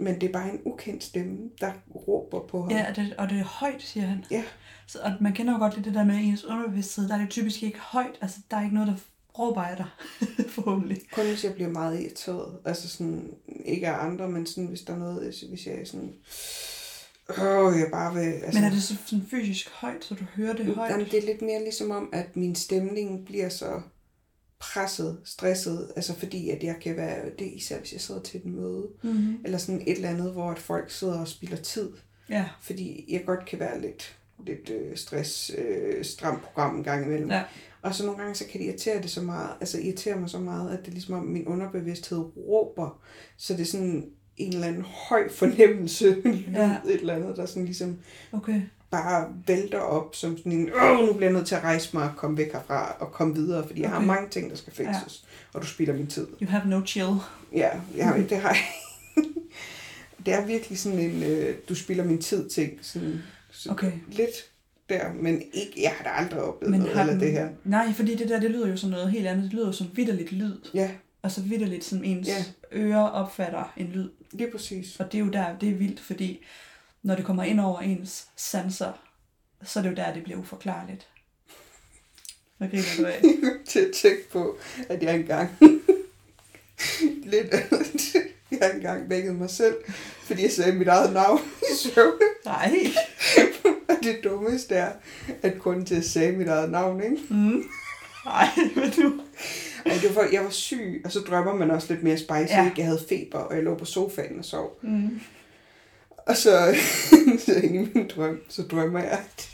men det er bare en ukendt stemme, der råber på ham. Ja, og det, og det er højt, siger han. Ja. Så, og man kender jo godt lidt det der med ens underbevidsthed. Der er det typisk ikke højt. Altså, der er ikke noget, der dig, *laughs* forhåbentlig. Kun hvis jeg bliver meget irriteret. Altså sådan, ikke af andre, men sådan, hvis der er noget, hvis- hvis jeg er sådan... Åh, jeg bare vil... Altså, Men er det så sådan fysisk højt, så du hører det højt? Jamen, det er lidt mere ligesom om, at min stemning bliver så presset, stresset, altså fordi at jeg kan være, det er især hvis jeg sidder til et møde, Mm-hmm. eller sådan et eller andet, hvor at folk sidder og spilder tid, Ja. fordi jeg godt kan være lidt, lidt øh, stress, øh, stramt program en gang imellem. Ja. Og så nogle gange, så kan det irritere det så meget, altså irritere mig så meget, at det er ligesom om min underbevidsthed råber, så det er sådan en eller anden høj fornemmelse, *laughs* Ja. et eller andet, der sådan ligesom Okay. bare vælter op som sådan en, åh, nu bliver jeg nødt til at rejse mig og komme væk herfra og komme videre, fordi jeg har Okay. mange ting, der skal fikses, ja. og du spilder min tid. You have no chill. Ja, ja det har jeg. *laughs* det er virkelig sådan en, øh, du spilder min tid ting, sådan, sådan Okay. lidt der, men ikke, jeg har da aldrig oplevet Men noget har den, det her. Nej, fordi det der, det lyder jo som noget helt andet. Det lyder jo som vidderligt lyd. Ja, Og så vidderligt som ens Ja. ører opfatter en lyd. lige præcis. Og det er jo der, det er vildt, fordi når det kommer ind over ens sanser, så er det jo der, det bliver uforklarligt. Hvad griner du af? *laughs* til at tænke på, at jeg engang *laughs* lidt, *laughs* jeg engang vækket mig selv, fordi jeg sagde mit eget navn i søvn. Nej. *laughs* Det dummeste er, at kun til at sige mit eget navn, ikke? Mm. Nej, men du... Og det var, for, jeg var syg, og så drømmer man også lidt mere spicy, Ja. Jeg havde feber, og jeg lå på sofaen og sov. Mm. Og så, *laughs* så i min drøm, så drømmer jeg, at,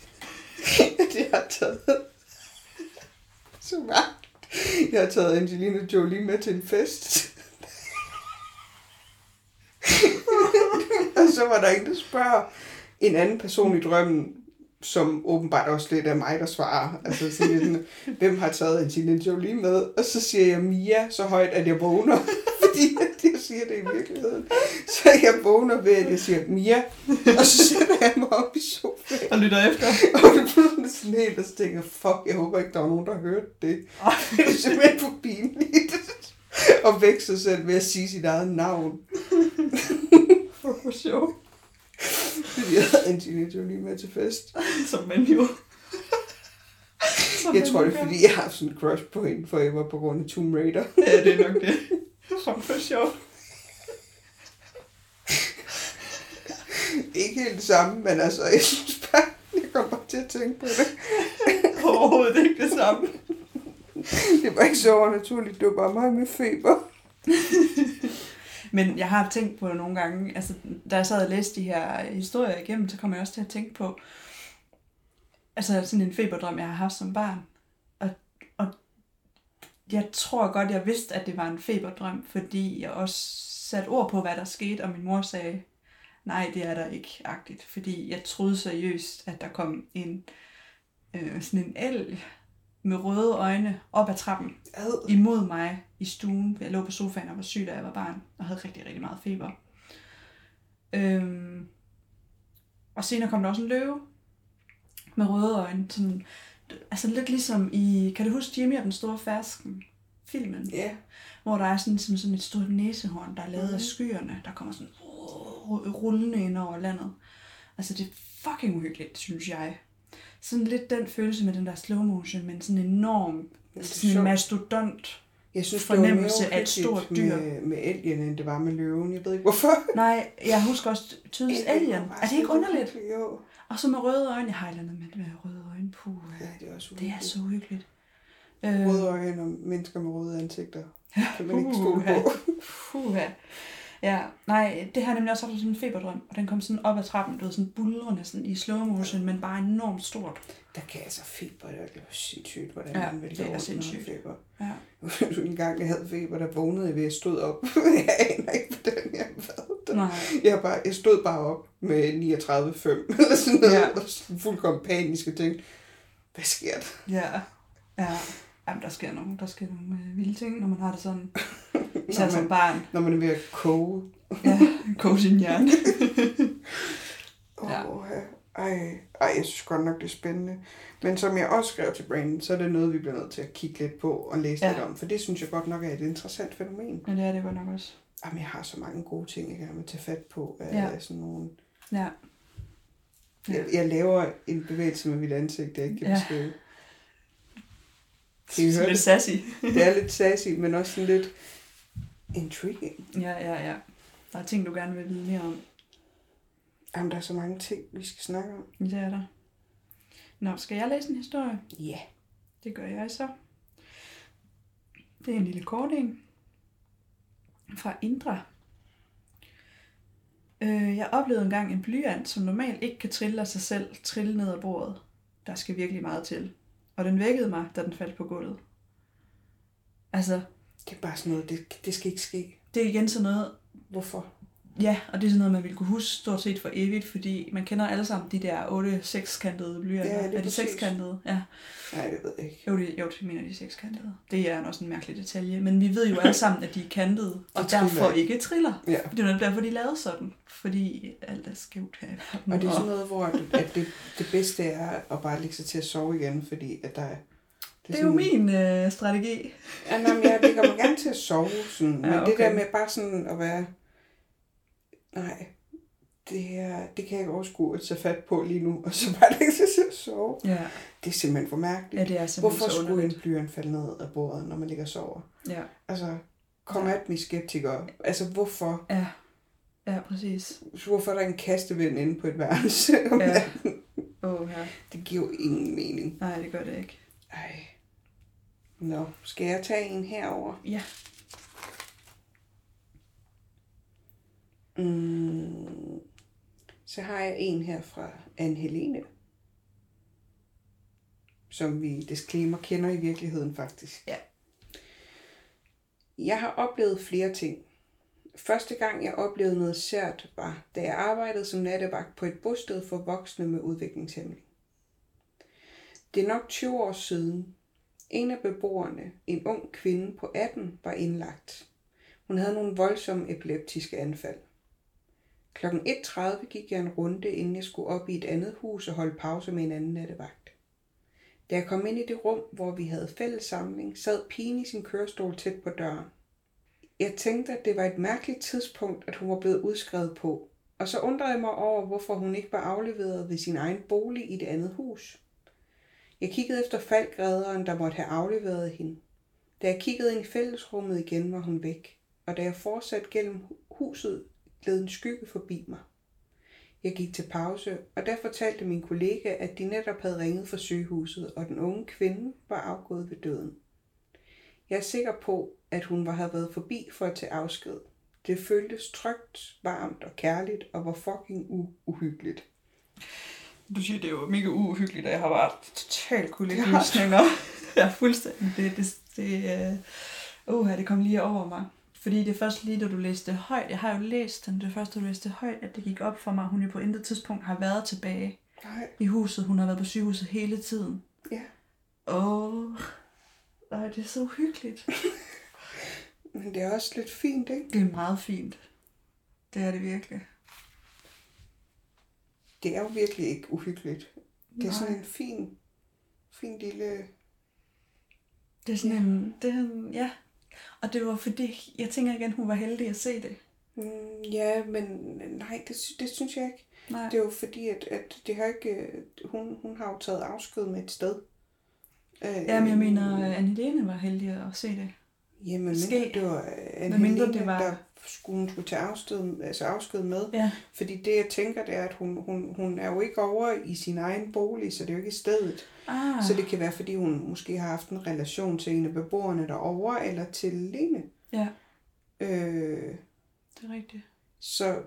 *laughs* at jeg har taget så meget. Jeg har taget Angelina Jolie med til en fest. og så var der en, der spørger en anden person i drømmen, som åbenbart også lidt er mig, der svarer. Altså sådan lidt, hvem har taget Angelina Jolie med? Og så siger jeg Mia så højt, at jeg vågner. *laughs* Fordi jeg siger det i virkeligheden. Så jeg vågner ved, at jeg siger Mia. Og så sætter jeg mig op i sofaen. Og lytter efter. *laughs* Og det blev sådan helt, og så tænker jeg, fuck, jeg håber ikke, der var nogen, der hørte det. *laughs* Det er simpelthen for pinligt. Og vække sig selv ved at sige sit eget navn. For sjov. *laughs* Fordi jeg havde Angelina Jolie med til fest. Som man jo... Som Jeg man tror, det er, fordi jeg har haft sådan en crush på hende, for jeg var på grund af Tomb Raider. Ja, det er nok det. Som for sjov. Ikke helt det samme, men altså, jeg synes bare, jeg kom bare til at tænke på det. Overhovedet ikke det samme. Det var ikke så overnaturligt, det var bare mig med feber. Men jeg har tænkt på det nogle gange, altså da jeg sad og læste de her historier igennem, så kom jeg også til at tænke på, altså sådan en feberdrøm, jeg har haft som barn. Og, og jeg tror godt, jeg vidste, at det var en feberdrøm, fordi jeg også satte ord på, hvad der skete, og min mor sagde, nej, det er der ikke, agtigt. Fordi jeg troede seriøst, at der kom en, øh, sådan en elg med røde øjne op ad trappen Ad. imod mig i stuen. Jeg lå på sofaen og var syg, da jeg var barn, og havde rigtig, rigtig meget feber. Øhm, og senere kom der også en løve med røde øjne. Sådan, altså lidt ligesom i, kan du huske Jimmy og den store fersken? Filmen, Ja, hvor der er sådan, sådan, sådan et stort næsehorn, der er lavet af Mhm. skyerne, der kommer sådan ru- rullende ind over landet. Altså det er fucking uhyggeligt, synes jeg. Sådan lidt den følelse med den der slow motion, men sådan en enorm, sådan en sjovt. mastodont jeg synes, fornemmelse det var af et stort uhyggeligt dyr. Med, med alien, end det var med løven. Jeg ved ikke, hvorfor. Nej, jeg husker også tydeligt var bare Er det ikke underligt? uhyggeligt, Jo. Og så med røde øjne. Jeg har et andet med, røde øjne. Puh, Ja, det er også det er uhyggeligt. så uhyggeligt. Øh, Røde øjne og mennesker med røde ansigter. Kan man ikke stole på. Puha. Ja, nej, det har jeg nemlig også haft sådan en feberdrøm, og den kom sådan op ad trappen, du ved, sådan bulrende sådan i slow motion, men bare enormt stort. Der kan altså feber, det var sindssygt, hvordan Ja, man ville det er sindssygt. feber. Ja. *laughs* en gang, jeg havde feber, der vågnede jeg ved, at jeg stod op. *laughs* jeg aner ikke, hvordan jeg der. Nej. Jeg, bare, jeg stod bare op med 39,5 *laughs* eller sådan noget, Ja. og fuldkommen panisk og tænkte, hvad sker der? Ja. Ja. Jamen, der sker nogle, der sker nogle øh, vilde ting, når man har det sådan. Især Når som man- barn. Når man er ved at koge. Ja, *laughs* koge sin hjerne. *laughs* Åh, Ja. ja. ej, ej, jeg synes godt nok, det er spændende. Men som jeg også skrev til Brandon, så er det noget, vi bliver nødt til at kigge lidt på og læse Ja. ja. lidt om. For det synes jeg godt nok er et interessant fænomen. Men det er det godt nok også. Jamen, jeg har så mange gode ting, jeg gerne vil tage fat på. Af Ja. sådan nogle... Ja. Jeg, jeg laver en bevægelse med mit ansigt, jeg ikke kan Ja. beskrive. Kan I høre Lidt det? sassy. Det er lidt sassy, men også sådan lidt intriguing. ja, ja, ja. Der er ting, du gerne vil vide mere om. Jamen, der er så mange ting, vi skal snakke om. Det er der. Nå, skal jeg læse en historie? Ja. Det gør jeg så. Det er en lille kort en. Fra Indra. Øh, jeg oplevede engang en blyant, som normalt ikke kan trille af sig selv, trille ned ad bordet. Der skal virkelig meget til. Og den vækkede mig, da den faldt på gulvet. Altså, Det er bare sådan noget, det, det skal ikke ske. det er igen sådan noget, Hvorfor? ja, og det er sådan noget, man ville kunne huske stort set for evigt, fordi man kender alle sammen de der 8 sekskantede blyanter. Ja, lige er de præcis. sekskantede? Ja. Nej, det ved jeg ikke. Jo, det, jo, det mener de er sekskantede. Det er også en mærkelig detalje. Men vi ved jo alle sammen, at de er kantede, og De derfor ikke. ikke triller. Ja. Det er jo derfor, de er lavet sådan. Fordi alt er skævt her i verden. Og det er sådan noget, hvor at, at det, det bedste er at bare lægge sig til at sove igen, fordi at der er... det er jo min øh, strategi. Ja, nej, men jeg ligger mig gerne til at sove, sådan. Ja, men det okay. der med bare sådan at være... Nej, det, her, det kan jeg ikke overskue at tage fat på lige nu, og så bare *laughs* lægge sig til at sove. Ja, Det er simpelthen for mærkeligt. ja det er simpelthen Hvorfor så skulle en blyant falde ned af bordet, når man ligger og sover? Ja, Altså, kom at mig skeptikere. Altså, hvorfor? ja. Ja, præcis. Hvorfor er der en kastevind inde på et værelse? om Ja. oh, ja. Det giver jo ingen mening. Nej, det gør det ikke. Ej. Nå, skal jeg tage en herover? Ja. Mm. Så har jeg en her fra Anne Helene. Som vi disclaimer kender i virkeligheden faktisk. Ja. Jeg har oplevet flere ting. Første gang jeg oplevede noget sært var, da jeg arbejdede som nattevagt på et bosted for voksne med udviklingshæmning. Det er nok 20 år siden. En af beboerne, en ung kvinde på 18, var indlagt. Hun havde nogle voldsomme epileptiske anfald. Klokken 1.30 gik jeg en runde, inden jeg skulle op i et andet hus og holde pause med en anden nattevagt. Da jeg kom ind i det rum, hvor vi havde fælles samling, sad pigen i sin kørestol tæt på døren. Jeg tænkte, at det var et mærkeligt tidspunkt, at hun var blevet udskrevet på, og så undrede jeg mig over, hvorfor hun ikke var afleveret ved sin egen bolig i det andet hus. Jeg kiggede efter faldgræderen, der måtte have afleveret hende. Da jeg kiggede ind i fællesrummet igen, var hun væk, og da jeg fortsatte gennem huset, gled en skygge forbi mig. Jeg gik til pause, og der fortalte min kollega, at de netop havde ringet fra sygehuset, og den unge kvinde var afgået ved døden. Jeg er sikker på, at hun var havde været forbi for at tage afsked. Det føltes trygt, varmt og kærligt, og var fucking u- uhyggeligt. Du siger, det er jo mega uhyggeligt, og jeg har bare totalt lysninger. *laughs* ja, fuldstændig. Det, det, det, uh, uh, det kom lige over mig. Fordi det er først lige, da du læste højt, jeg har jo læst den, det først, da du læste højt, at det gik op for mig, at hun jo på intet tidspunkt har været tilbage Nej, i huset. Hun har været på sygehuset hele tiden. ja. Åh, oh, det er så uhyggeligt. *laughs* Men det er også lidt fint, ikke? Det er meget fint. Det er det virkelig. Det er jo virkelig ikke uhyggeligt. Det er Nej. sådan en fin, fin lille... Det er sådan en, det er en, ja. Og det var fordi, jeg tænker igen, hun var heldig at se det. Mm, ja, men nej, det, det synes jeg ikke. Nej. Det er jo fordi, at, at det har ikke... Hun, hun har jo taget afsked med et sted. Øh, Jamen, jeg mener, at Anne Helene var heldig at se det. Jamen, Ske. mindre det var Anne Medmindre Helene, det var- der skulle, hun skulle tage afsked, altså afsked med. Ja. Fordi det, jeg tænker, det er, at hun, hun, hun er jo ikke over i sin egen bolig, så det er jo ikke stedet. Ah, Så det kan være, fordi hun måske har haft en relation til en af beboerne derovre, eller til Lene. ja, Øh, det er rigtigt. så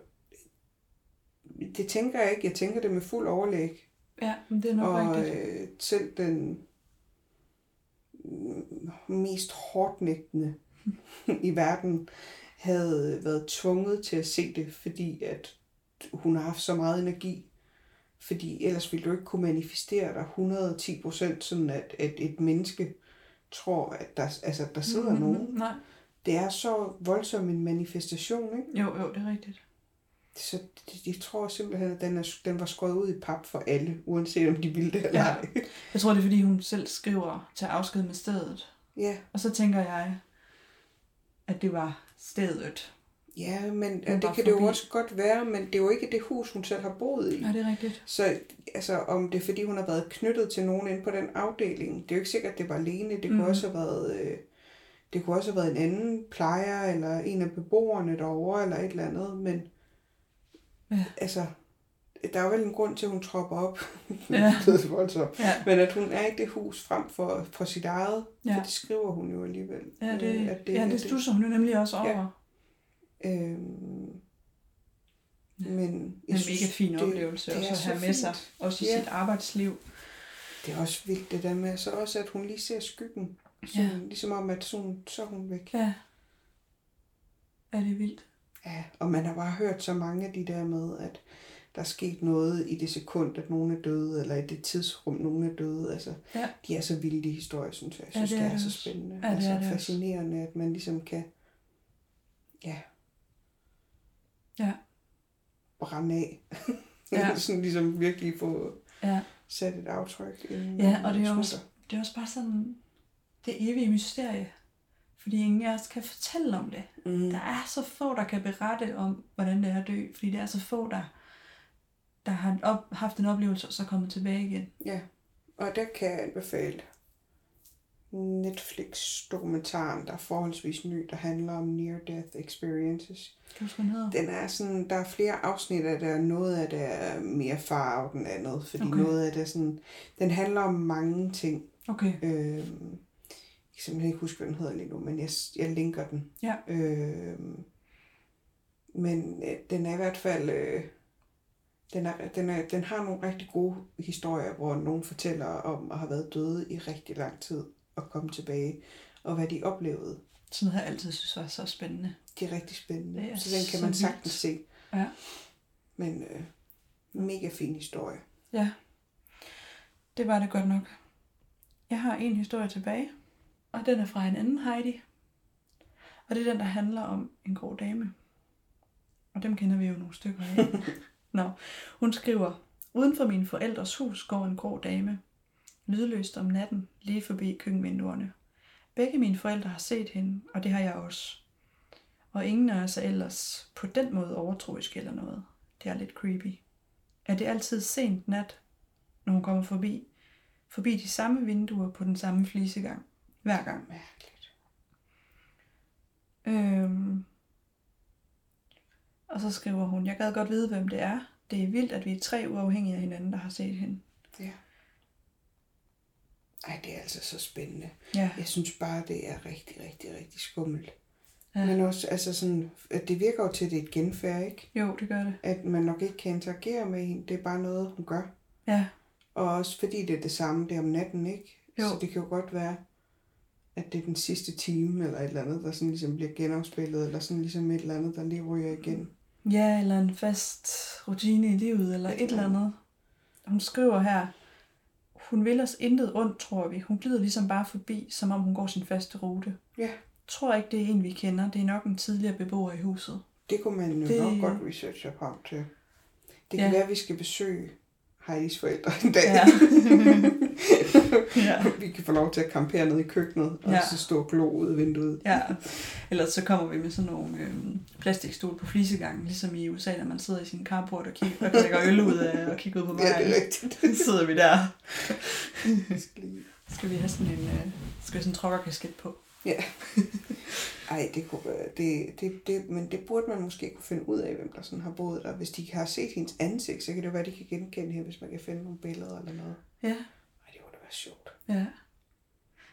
det tænker jeg ikke. Jeg tænker det med fuld overlæg. Ja, men det er nok og rigtigt. øh, selv den mest hårdnægtende *laughs* i verden havde været tvunget til at se det, fordi at hun har haft så meget energi. Fordi ellers ville du ikke kunne manifestere dig 110 procent, sådan at, at et menneske tror, at der, altså, der sidder mm-hmm. nogen. Nej, Det er så voldsom en manifestation, ikke? jo, jo, det er rigtigt. Så de, de tror simpelthen, at den, er, den var skåret ud i pap for alle, uanset om de ville det eller Ja. ej. *laughs* Jeg tror, det er, fordi hun selv skriver til afsked med stedet. Ja, Og så tænker jeg, at det var stedet. Ja, men ja, det kan det jo forbi. også godt være, men det er jo ikke det hus, hun selv har boet i. Ja, det er rigtigt. Så altså, om det er fordi, hun har været knyttet til nogen inde på den afdeling, det er jo ikke sikkert, at det var alene. Det kunne Mhm. også have været... Øh, det kunne også have været en anden plejer, eller en af beboerne derovre, eller et eller andet, men Ja. altså, der er jo vel en grund til, at hun tropper op. *laughs* Ja. det voldsomt. Ja, Men at hun er i det hus frem for, for sit eget, Ja. for det skriver hun jo alligevel. ja det, øh, det, ja, det stusser hun jo nemlig også over. Ja. Øhm, men En mega fin oplevelse det også at have med sig, også i Ja. sit arbejdsliv. Det er også vildt det der med, så også at hun lige ser skyggen. Så, Ja. Ligesom om, at sådan, så er hun væk. Ja. Er det vildt? Ja, og man har bare hørt så mange af de der med, at der er sket noget i det sekund, at nogen er døde, eller i det tidsrum, nogen er døde. Altså, Ja. De er så vilde, de historier, synes jeg. Jeg Ja, synes, det det, er er, det så også. spændende. Ja, det altså, er det også. fascinerende, at man ligesom kan ja, Ja. brænde af. Ja. *laughs* sådan ligesom virkelig få Ja. sat et aftryk. Ja, og det er også, det er også bare sådan det evige mysterie. Fordi ingen af os kan fortælle om det. Mm. Der er så få, der kan berette om, hvordan det er at dø. Fordi der er så få, der, der har op, haft en oplevelse og så kommet tilbage igen. Ja, og der kan jeg anbefale Netflix-dokumentaren, der er forholdsvis ny, der handler om near-death experiences. Kan du den? Den er sådan, der er flere afsnit af det, og noget af det er mere farvet end andet, fordi okay. noget af det er sådan, den handler om mange ting. Okay. Øh, jeg kan simpelthen ikke huske, hvad den hedder lige nu, men jeg, jeg linker den. Ja. Øh, men øh, den er i hvert fald... Øh, den, er, den, er, den har nogle rigtig gode historier, hvor nogen fortæller om at have været døde i rigtig lang tid og komme tilbage, og hvad de oplevede. Sådan har jeg altid synes var så spændende. Det er rigtig spændende. Det er så den kan man sagtens se. Ja. Men øh, mega fin historie. Ja, det var det godt nok. Jeg har en historie tilbage, og den er fra en anden Heidi. Og det er den, der handler om en grå dame. Og dem kender vi jo nogle stykker af. *laughs* Nå, hun skriver, Uden for min forældres hus går en grå dame. Lydløst om natten, lige forbi køkkenvinduerne. Begge mine forældre har set hende, og det har jeg også. Og ingen af os er ellers på den måde overtroisk eller noget. Det er lidt creepy. Er det altid sent nat, når hun kommer forbi? Forbi de samme vinduer på den samme flisegang. Hver gang. Mærkeligt. Øhm. Og så skriver hun, jeg gad godt vide, hvem det er. Det er vildt, at vi er tre uafhængige af hinanden, der har set hende. Ja. Ej, det er altså så spændende. Ja, Jeg synes bare, det er rigtig, rigtig, rigtig skummelt. Ja. Men også, altså sådan, at det virker jo til, at det er et genfærd, ikke? jo, det gør det. At man nok ikke kan interagere med hende. Det er bare noget, hun gør. Ja, Og også fordi det er det samme, det er om natten, ikke? Jo. Så det kan jo godt være, at det er den sidste time, eller et eller andet, der sådan ligesom bliver genafspillet, eller sådan ligesom et eller andet, der lige ryger igen. Ja eller en fast rutine i livet, eller et eller andet. Hun skriver her, hun vil os intet ondt, tror vi. Hun glider ligesom bare forbi, som om hun går sin faste rute. Ja, Tror ikke, det er en, vi kender. Det er nok en tidligere beboer i huset. det kunne man jo Det- nok godt researche frem til. Det kan ja. være, at vi skal besøge Heidis forældre en dag. Ja. *laughs* ja. *laughs* vi kan få lov til at campere nede i køkkenet, og Ja. så stå og glo ud af vinduet. Ja, ellers så kommer vi med sådan nogle øh, plastikstol på flisegangen, ligesom i USA, når man sidder i sin carport og, kigger, og drikker øl ud af og kigger ud på Ja, det er rigtigt. *laughs* Så sidder vi der. Skal vi have sådan en, øh, skal vi sådan en trokkerkasket på? Ja. *laughs* Ej, det kunne være, det, det, det, men det burde man måske kunne finde ud af, hvem der sådan har boet der. Hvis de har set hendes ansigt, så kan det jo være, at de kan genkende hende, hvis man kan finde nogle billeder eller noget. Ja. Være sjovt. Ja.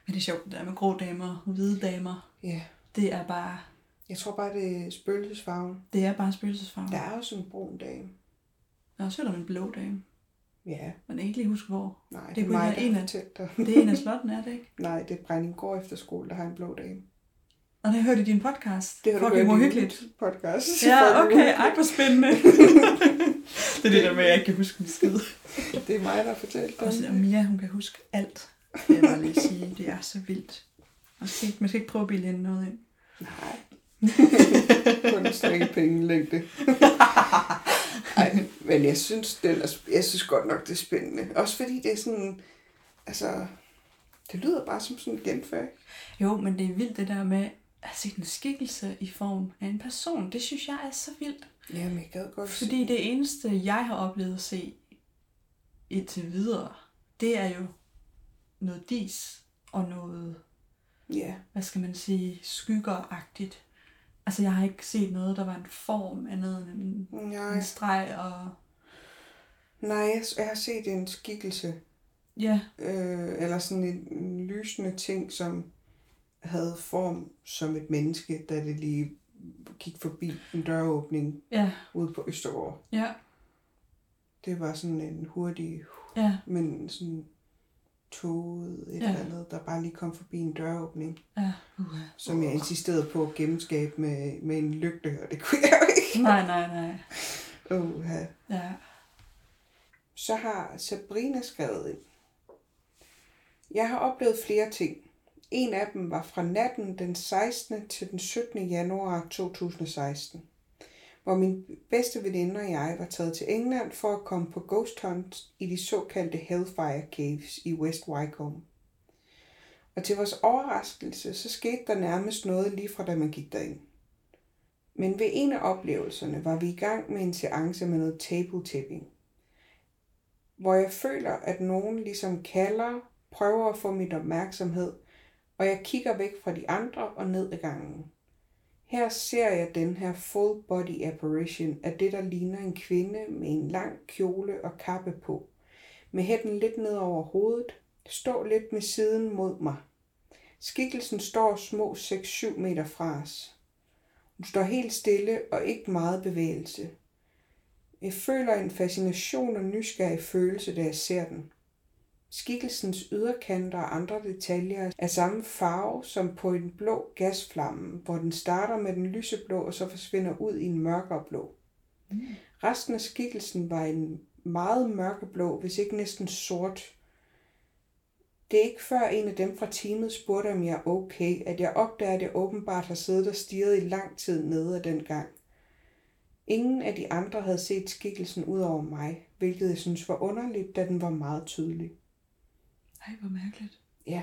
Men det er sjovt, det der med grå damer og hvide damer. Ja. Det er bare, Jeg tror bare, det er spøgelsesfarven. det er bare spøgelsesfarve. Der er sådan en brun dame. Jeg har også en blå dame, Ja, men jeg kan ikke lige huske hvor. nej, Det det, er mig, en der af-. Det er en af slotten, er det ikke? *laughs* Nej, det er Brændingård Efterskole, der har en blå dame. Og det har jeg hørt i din podcast. Det har du hørt i min podcast. Ja, *laughs* okay. Ej, hvor spændende. *laughs* det er det der med, at jeg ikke kan huske en skid. Det er mig, der har fortalt Og så dig. Mia, hun kan huske alt. *laughs* Det bare lige sige. Det er så vildt. Skal ikke, man skal ikke prøve at bilde hende noget ind. Nej. *laughs* Kun en strikkepenge længde. *laughs* Ej, men jeg synes, den er, jeg synes godt nok, det er spændende. Også fordi det er sådan, altså, det lyder bare som sådan en genfærd. Jo, men det er vildt det der med, at se en skikkelse i form af en person. Det synes jeg er så vildt. Jamen, jeg gad godt Fordi det eneste, jeg har oplevet at se indtil videre, det er jo noget dis og noget, Ja, hvad skal man sige, skyggeragtigt. Altså, jeg har ikke set noget, der var en form andet end en, nej, en streg og... nej, jeg, har set en skikkelse, Ja, øh, eller sådan en, en lysende ting, som havde form som et menneske, da det lige gik forbi en døråbning ja, ude på Østergaard. ja, Det var sådan en hurtig, ja, men sådan toget et Ja. eller andet, der bare lige kom forbi en døråbning, ja. som jeg insisterede på at gennemskabe med, med en lygte, og det kunne *laughs* jeg jo ikke. Nej, nej, nej. Uh, Ja. Så har Sabrina skrevet ind. Jeg har oplevet flere ting. En af dem var fra natten den 16. til den 17. januar 2016, hvor min bedste veninde og jeg var taget til England for at komme på ghost hunt i de såkaldte Hellfire Caves i West Wycombe. Og til vores overraskelse, så skete der nærmest noget lige fra da man gik derind. Men ved en af oplevelserne var vi i gang med en seance med noget table tipping hvor jeg føler, at nogen ligesom kalder, prøver at få mit opmærksomhed, og jeg kigger væk fra de andre og ned ad gangen. Her ser jeg den her full body apparition af det, der ligner en kvinde med en lang kjole og kappe på, med hætten lidt ned over hovedet, står lidt med siden mod mig. Skikkelsen står små 6-7 meter fra os. Hun står helt stille og ikke meget bevægelse. Jeg føler en fascination og nysgerrig følelse, da jeg ser den. Skikkelsens yderkanter og andre detaljer er samme farve som på en blå gasflamme, hvor den starter med den lyseblå og så forsvinder ud i en mørkere blå. Resten af skikkelsen var en meget mørkeblå, hvis ikke næsten sort. Det er ikke før en af dem fra teamet spurgte, om jeg er okay, at jeg opdager, at jeg åbenbart har siddet og stirret i lang tid nede af den gang. Ingen af de andre havde set skikkelsen ud over mig, hvilket jeg synes var underligt, da den var meget tydelig. Ej, hvor mærkeligt. Ja.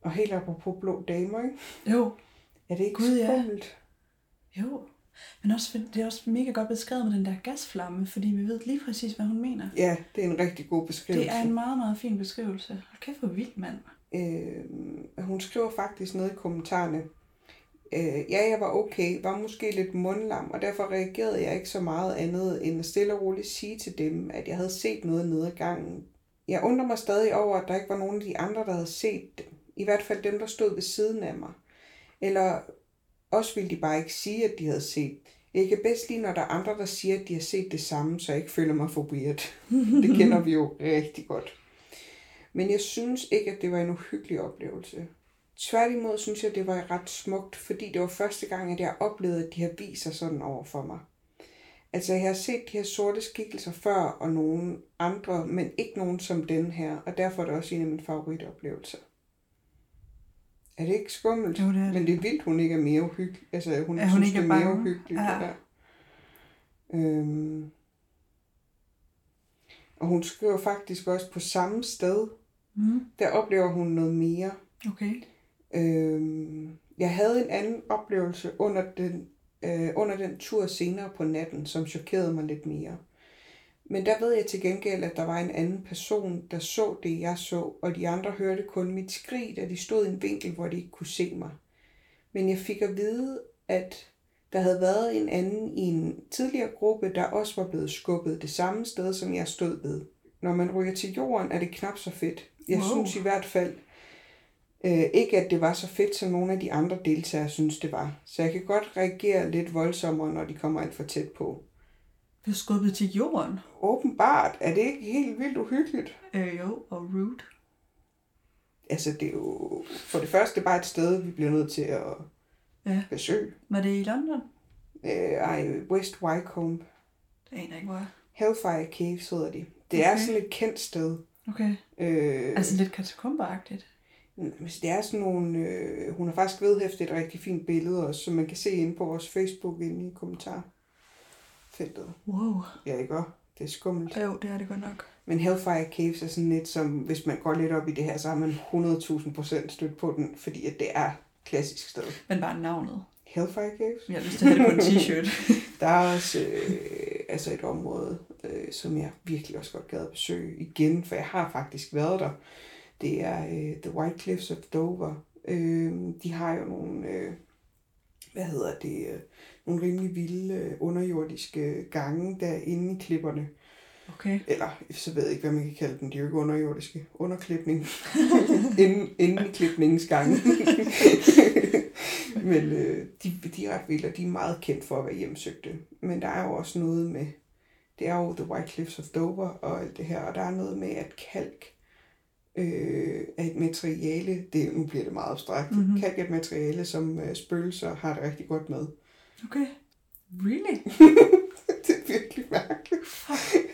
Og helt apropos blå damer, ikke? Jo, Er det ikke Gud, ja. skummelt? jo. Men også, det er også mega godt beskrevet med den der gasflamme, fordi vi ved lige præcis, hvad hun mener. Ja, det er en rigtig god beskrivelse. Det er en meget, meget fin beskrivelse. Hold kæft, hvor vildt, mand. øh, hun skriver faktisk noget i kommentarerne. Øh, ja, jeg var okay, var måske lidt mundlam, og derfor reagerede jeg ikke så meget andet end at stille og roligt sige til dem, at jeg havde set noget nede ad gangen. Jeg undrer mig stadig over, at der ikke var nogen af de andre, der havde set dem. I hvert fald dem, der stod ved siden af mig. Eller også ville de bare ikke sige, at de havde set. Jeg kan bedst lide, når der er andre, der siger, at de har set det samme, så jeg ikke føler mig for weird. *laughs* det kender vi jo rigtig godt. Men jeg synes ikke, at det var en uhyggelig oplevelse. Tværtimod synes jeg, det var ret smukt, fordi det var første gang, at jeg oplevede, at de her viser sådan over for mig. Altså, jeg har set de her sorte skikkelser før, og nogle andre, men ikke nogen som den her, og derfor er det også en af mine favoritoplevelser. Er det ikke skummelt? Jo, det er det. Men det er vildt, hun ikke er mere uhyggelig. Altså, hun, At hun synes, ikke er det er mere uhyggeligt. Ja. Ja. Øhm. Og hun skriver faktisk også på samme sted, Mm. der oplever hun noget mere. Okay. Øhm, jeg havde en anden oplevelse under den, øh, under den tur senere på natten, som chokerede mig lidt mere. Men der ved jeg til gengæld, at der var en anden person, der så det, jeg så, og de andre hørte kun mit skrig, da de stod i en vinkel, hvor de ikke kunne se mig. Men jeg fik at vide, at der havde været en anden i en tidligere gruppe, der også var blevet skubbet det samme sted, som jeg stod ved. Når man ryger til jorden, er det knap så fedt. Jeg Wow. synes i hvert fald, øh, ikke at det var så fedt, som nogle af de andre deltagere synes, det var. Så jeg kan godt reagere lidt voldsommere, når de kommer alt for tæt på. Blev skubbet til jorden. Åbenbart er det ikke helt vildt uhyggeligt. Øh, jo, og rude. Altså, det er jo for det første bare et sted, vi bliver nødt til at Ja. besøge. Var det i London? Øh, ej, West Wycombe. Det aner ikke, hvor er. Hellfire Caves hedder de. Det er Okay. sådan et kendt sted. Okay. Øh, Altså lidt katakombeagtigt. Altså, det er sådan nogle... Øh, hun har faktisk vedhæftet et rigtig fint billede også, som man kan se inde på vores Facebook inde i kommentarfeltet. Wow. Ja, ikke også? Det er skummelt. Jo, det er det godt nok. Men Hellfire Caves er sådan lidt som, hvis man går lidt op i det her, så har man 100.000 procent stødt på den, fordi at det er klassisk sted. Men bare navnet. Hellfire Caves. Jeg har lyst til at have det på en t-shirt. *laughs* *laughs* Der er også øh, altså et område, øh, som jeg virkelig også godt gad at besøge igen, for jeg har faktisk været der. Det er øh, The White Cliffs of Dover. Øh, de har jo nogle, øh, hvad hedder det, øh, nogle rimelig vilde øh, underjordiske gange derinde i klipperne. Okay. Eller, så ved jeg ikke, hvad man kan kalde dem. De er jo ikke underjordiske. Underklipning. *laughs* inden, inden klipningens gange. *laughs* Men øh, de, de er ret vilde, og de er meget kendt for at være hjemsøgte. Men der er jo også noget med, det er jo The White Cliffs of Dover og alt det her, og der er noget med, at kalk øh, er et materiale, det, nu bliver det meget abstrakt, Mhm. mm-hmm. er et materiale, som øh, spøgelser har det rigtig godt med. Okay. Really? *laughs* det er virkelig mærkeligt.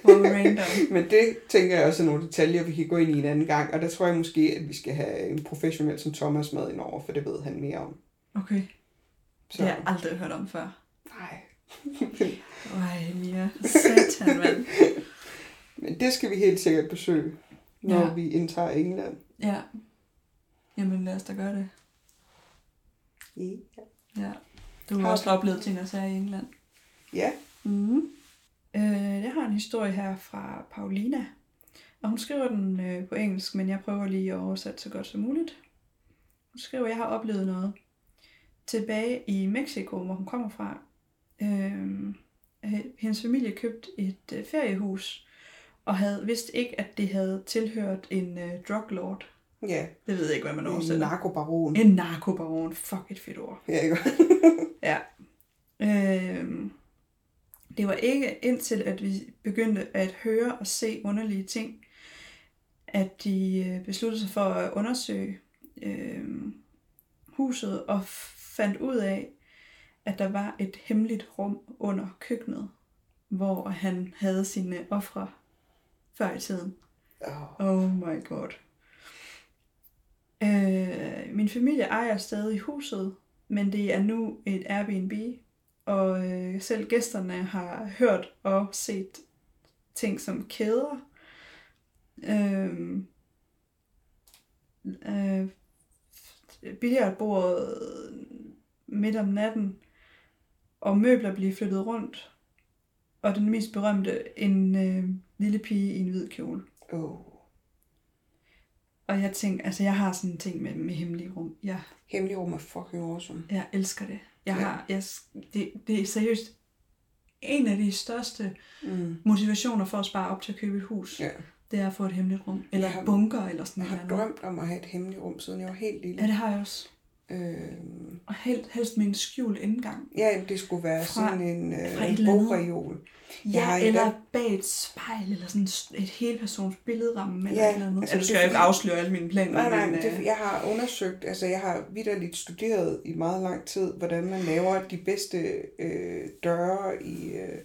Hvor random. *laughs* Men det tænker jeg også er nogle detaljer, vi kan gå ind i en anden gang, og der tror jeg måske, at vi skal have en professionel som Thomas med ind over, for det ved han mere om. Okay. Så, Det har jeg aldrig hørt om før. nej. *laughs* Ej, Mia. Satan, mand. Men det skal vi helt sikkert besøge, når Ja. vi indtager England. Ja. Jamen, lad os da gøre det. Ja. Ja. Du har Har også oplevet ting og sager i England. Ja, Mm. Øh, jeg har en historie her fra Paulina. Og hun skriver den øh, på engelsk, men jeg prøver lige at oversætte så godt som muligt. Hun skriver, jeg har oplevet noget. Tilbage i Mexico, hvor hun kommer fra. Øh, hendes familie købte et øh, feriehus, og havde vidst ikke, at det havde tilhørt en øh, drug lord. ja. Det ved jeg ikke, hvad man En oversætter. narkobaron. En narkobaron. Fuck et fedt ord. Ja, ikke? *laughs* Ja. Øhm, det var ikke indtil, at vi begyndte at høre og se underlige ting, at de øh, besluttede sig for at undersøge øhm, huset og fandt ud af, at der var et hemmeligt rum under køkkenet, hvor han havde sine ofre før i tiden. Oh, Oh my god. Øh, min familie ejer stadig huset, men det er nu et Airbnb, og øh, selv gæsterne har hørt og set ting som kæder, øh, øh, billiardbordet midt om natten, og møbler blive flyttet rundt, og den mest berømte, en øh, lille pige i en hvid kjole. oh. Og jeg tænker, altså jeg har sådan en ting med, med hemmelige rum. Jeg, Hemmelig rum er fucking awesome. jeg elsker det. Jeg Ja. har, jeg, det, det er seriøst en af de største Mm. motivationer for at spare op til at købe et hus. Ja. Det er at få et hemmeligt rum. Eller Jeg har- bunker, eller sådan Jeg noget. har drømt om at have et hemmeligt rum, siden jeg var helt lille. Ja, det har jeg også. Øhm, Og helst, helst med en skjult indgang. ja, det skulle være Fra- sådan en, øh, en bogreol. Ja, eller endda- bag et spejl, eller sådan et helpersons billederramme, eller Ja, eller andet. altså, Altså, du det skal jo ikke afsløre alle mine planer. Nej, nej, men, men det, øh, jeg har undersøgt, altså jeg har vidderligt studeret i meget lang tid, hvordan man laver de bedste øh, døre i øh,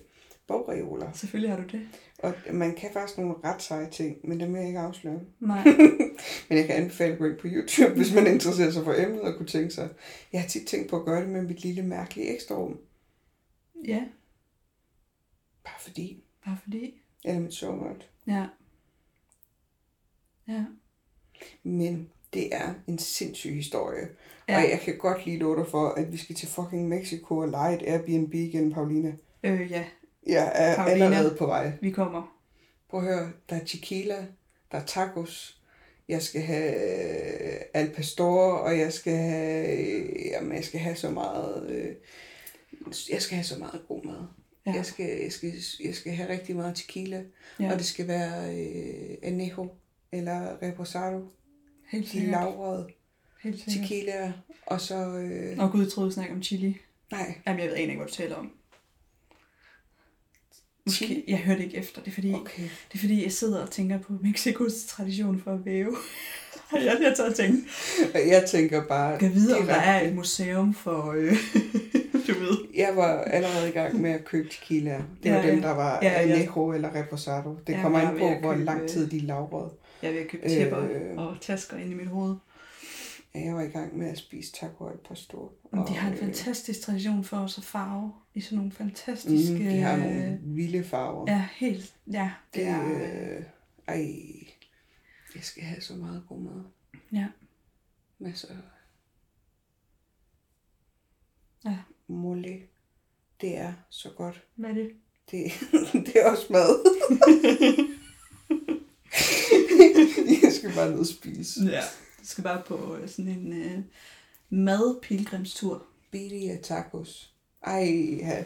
bogreoler. Selvfølgelig har du det. Og man kan faktisk nogle ret seje ting, men dem vil jeg ikke afsløre. Nej. *laughs* Men jeg kan anbefale at gå ind på YouTube, hvis man interesserer sig for emnet og kunne tænke sig. Jeg har tit tænkt på at gøre det med mit lille mærkelige ekstra rum. ja, Bare fordi. bare fordi. Eller mit soveværelse. Ja. Ja. Men det er en sindssyg historie. Ja. Og jeg kan godt love dig for, at vi skal til fucking Mexico og lege et Airbnb igen, Paulina. Øh, ja, Jeg er Paulina. allerede på vej. vi kommer. Prøv at høre, der er tequila, der er tacos, jeg skal have øh, al pastor, og jeg skal have, øh, jamen, jeg skal have så meget, øh, jeg skal have så meget god mad. Ja. Jeg, skal, jeg, skal, jeg skal have rigtig meget tequila, Ja. og det skal være øh, anejo eller reposado, Helt de sikkert. lavrede Helt sikkert. tequila, og så, øh, Åh gud, jeg troede, du snakkede om chili. nej, Jamen, jeg ved egentlig ikke, hvad du taler om. Måske, jeg hørte ikke efter. Det er, fordi, okay. det er fordi, jeg sidder og tænker på Mexikos tradition for at væve. *laughs* Jeg har taget tænkt, Jeg tænker bare, kan vide, om der er et museum for, øh, *laughs* du ved. Jeg var allerede i gang med at købe tequila. Det var Ja, dem, der var Ja, ja. Anejo eller Reposado. Det Ja, kommer jeg an på, hvor købe- lang tid de er lavrede. Jeg vil købe tæpper Øh. og tasker ind i mit hoved. Ja, Jeg var i gang med at spise taco al pastor. Men de har en øh, fantastisk tradition for os at farve i sådan nogle fantastiske... Mm, de har nogle vilde farver. Ja, helt... Ja, det det er... øh, ej, jeg skal have så meget god mad. Ja. Masser. Ja. Mole. Det er så godt. Hvad er det? Det, *laughs* det er også mad. *laughs* *laughs* jeg skal bare ned og spise. Ja. Skal bare på øh, sådan en øh, madpilgrimstur. Birria tacos. Ej, ja.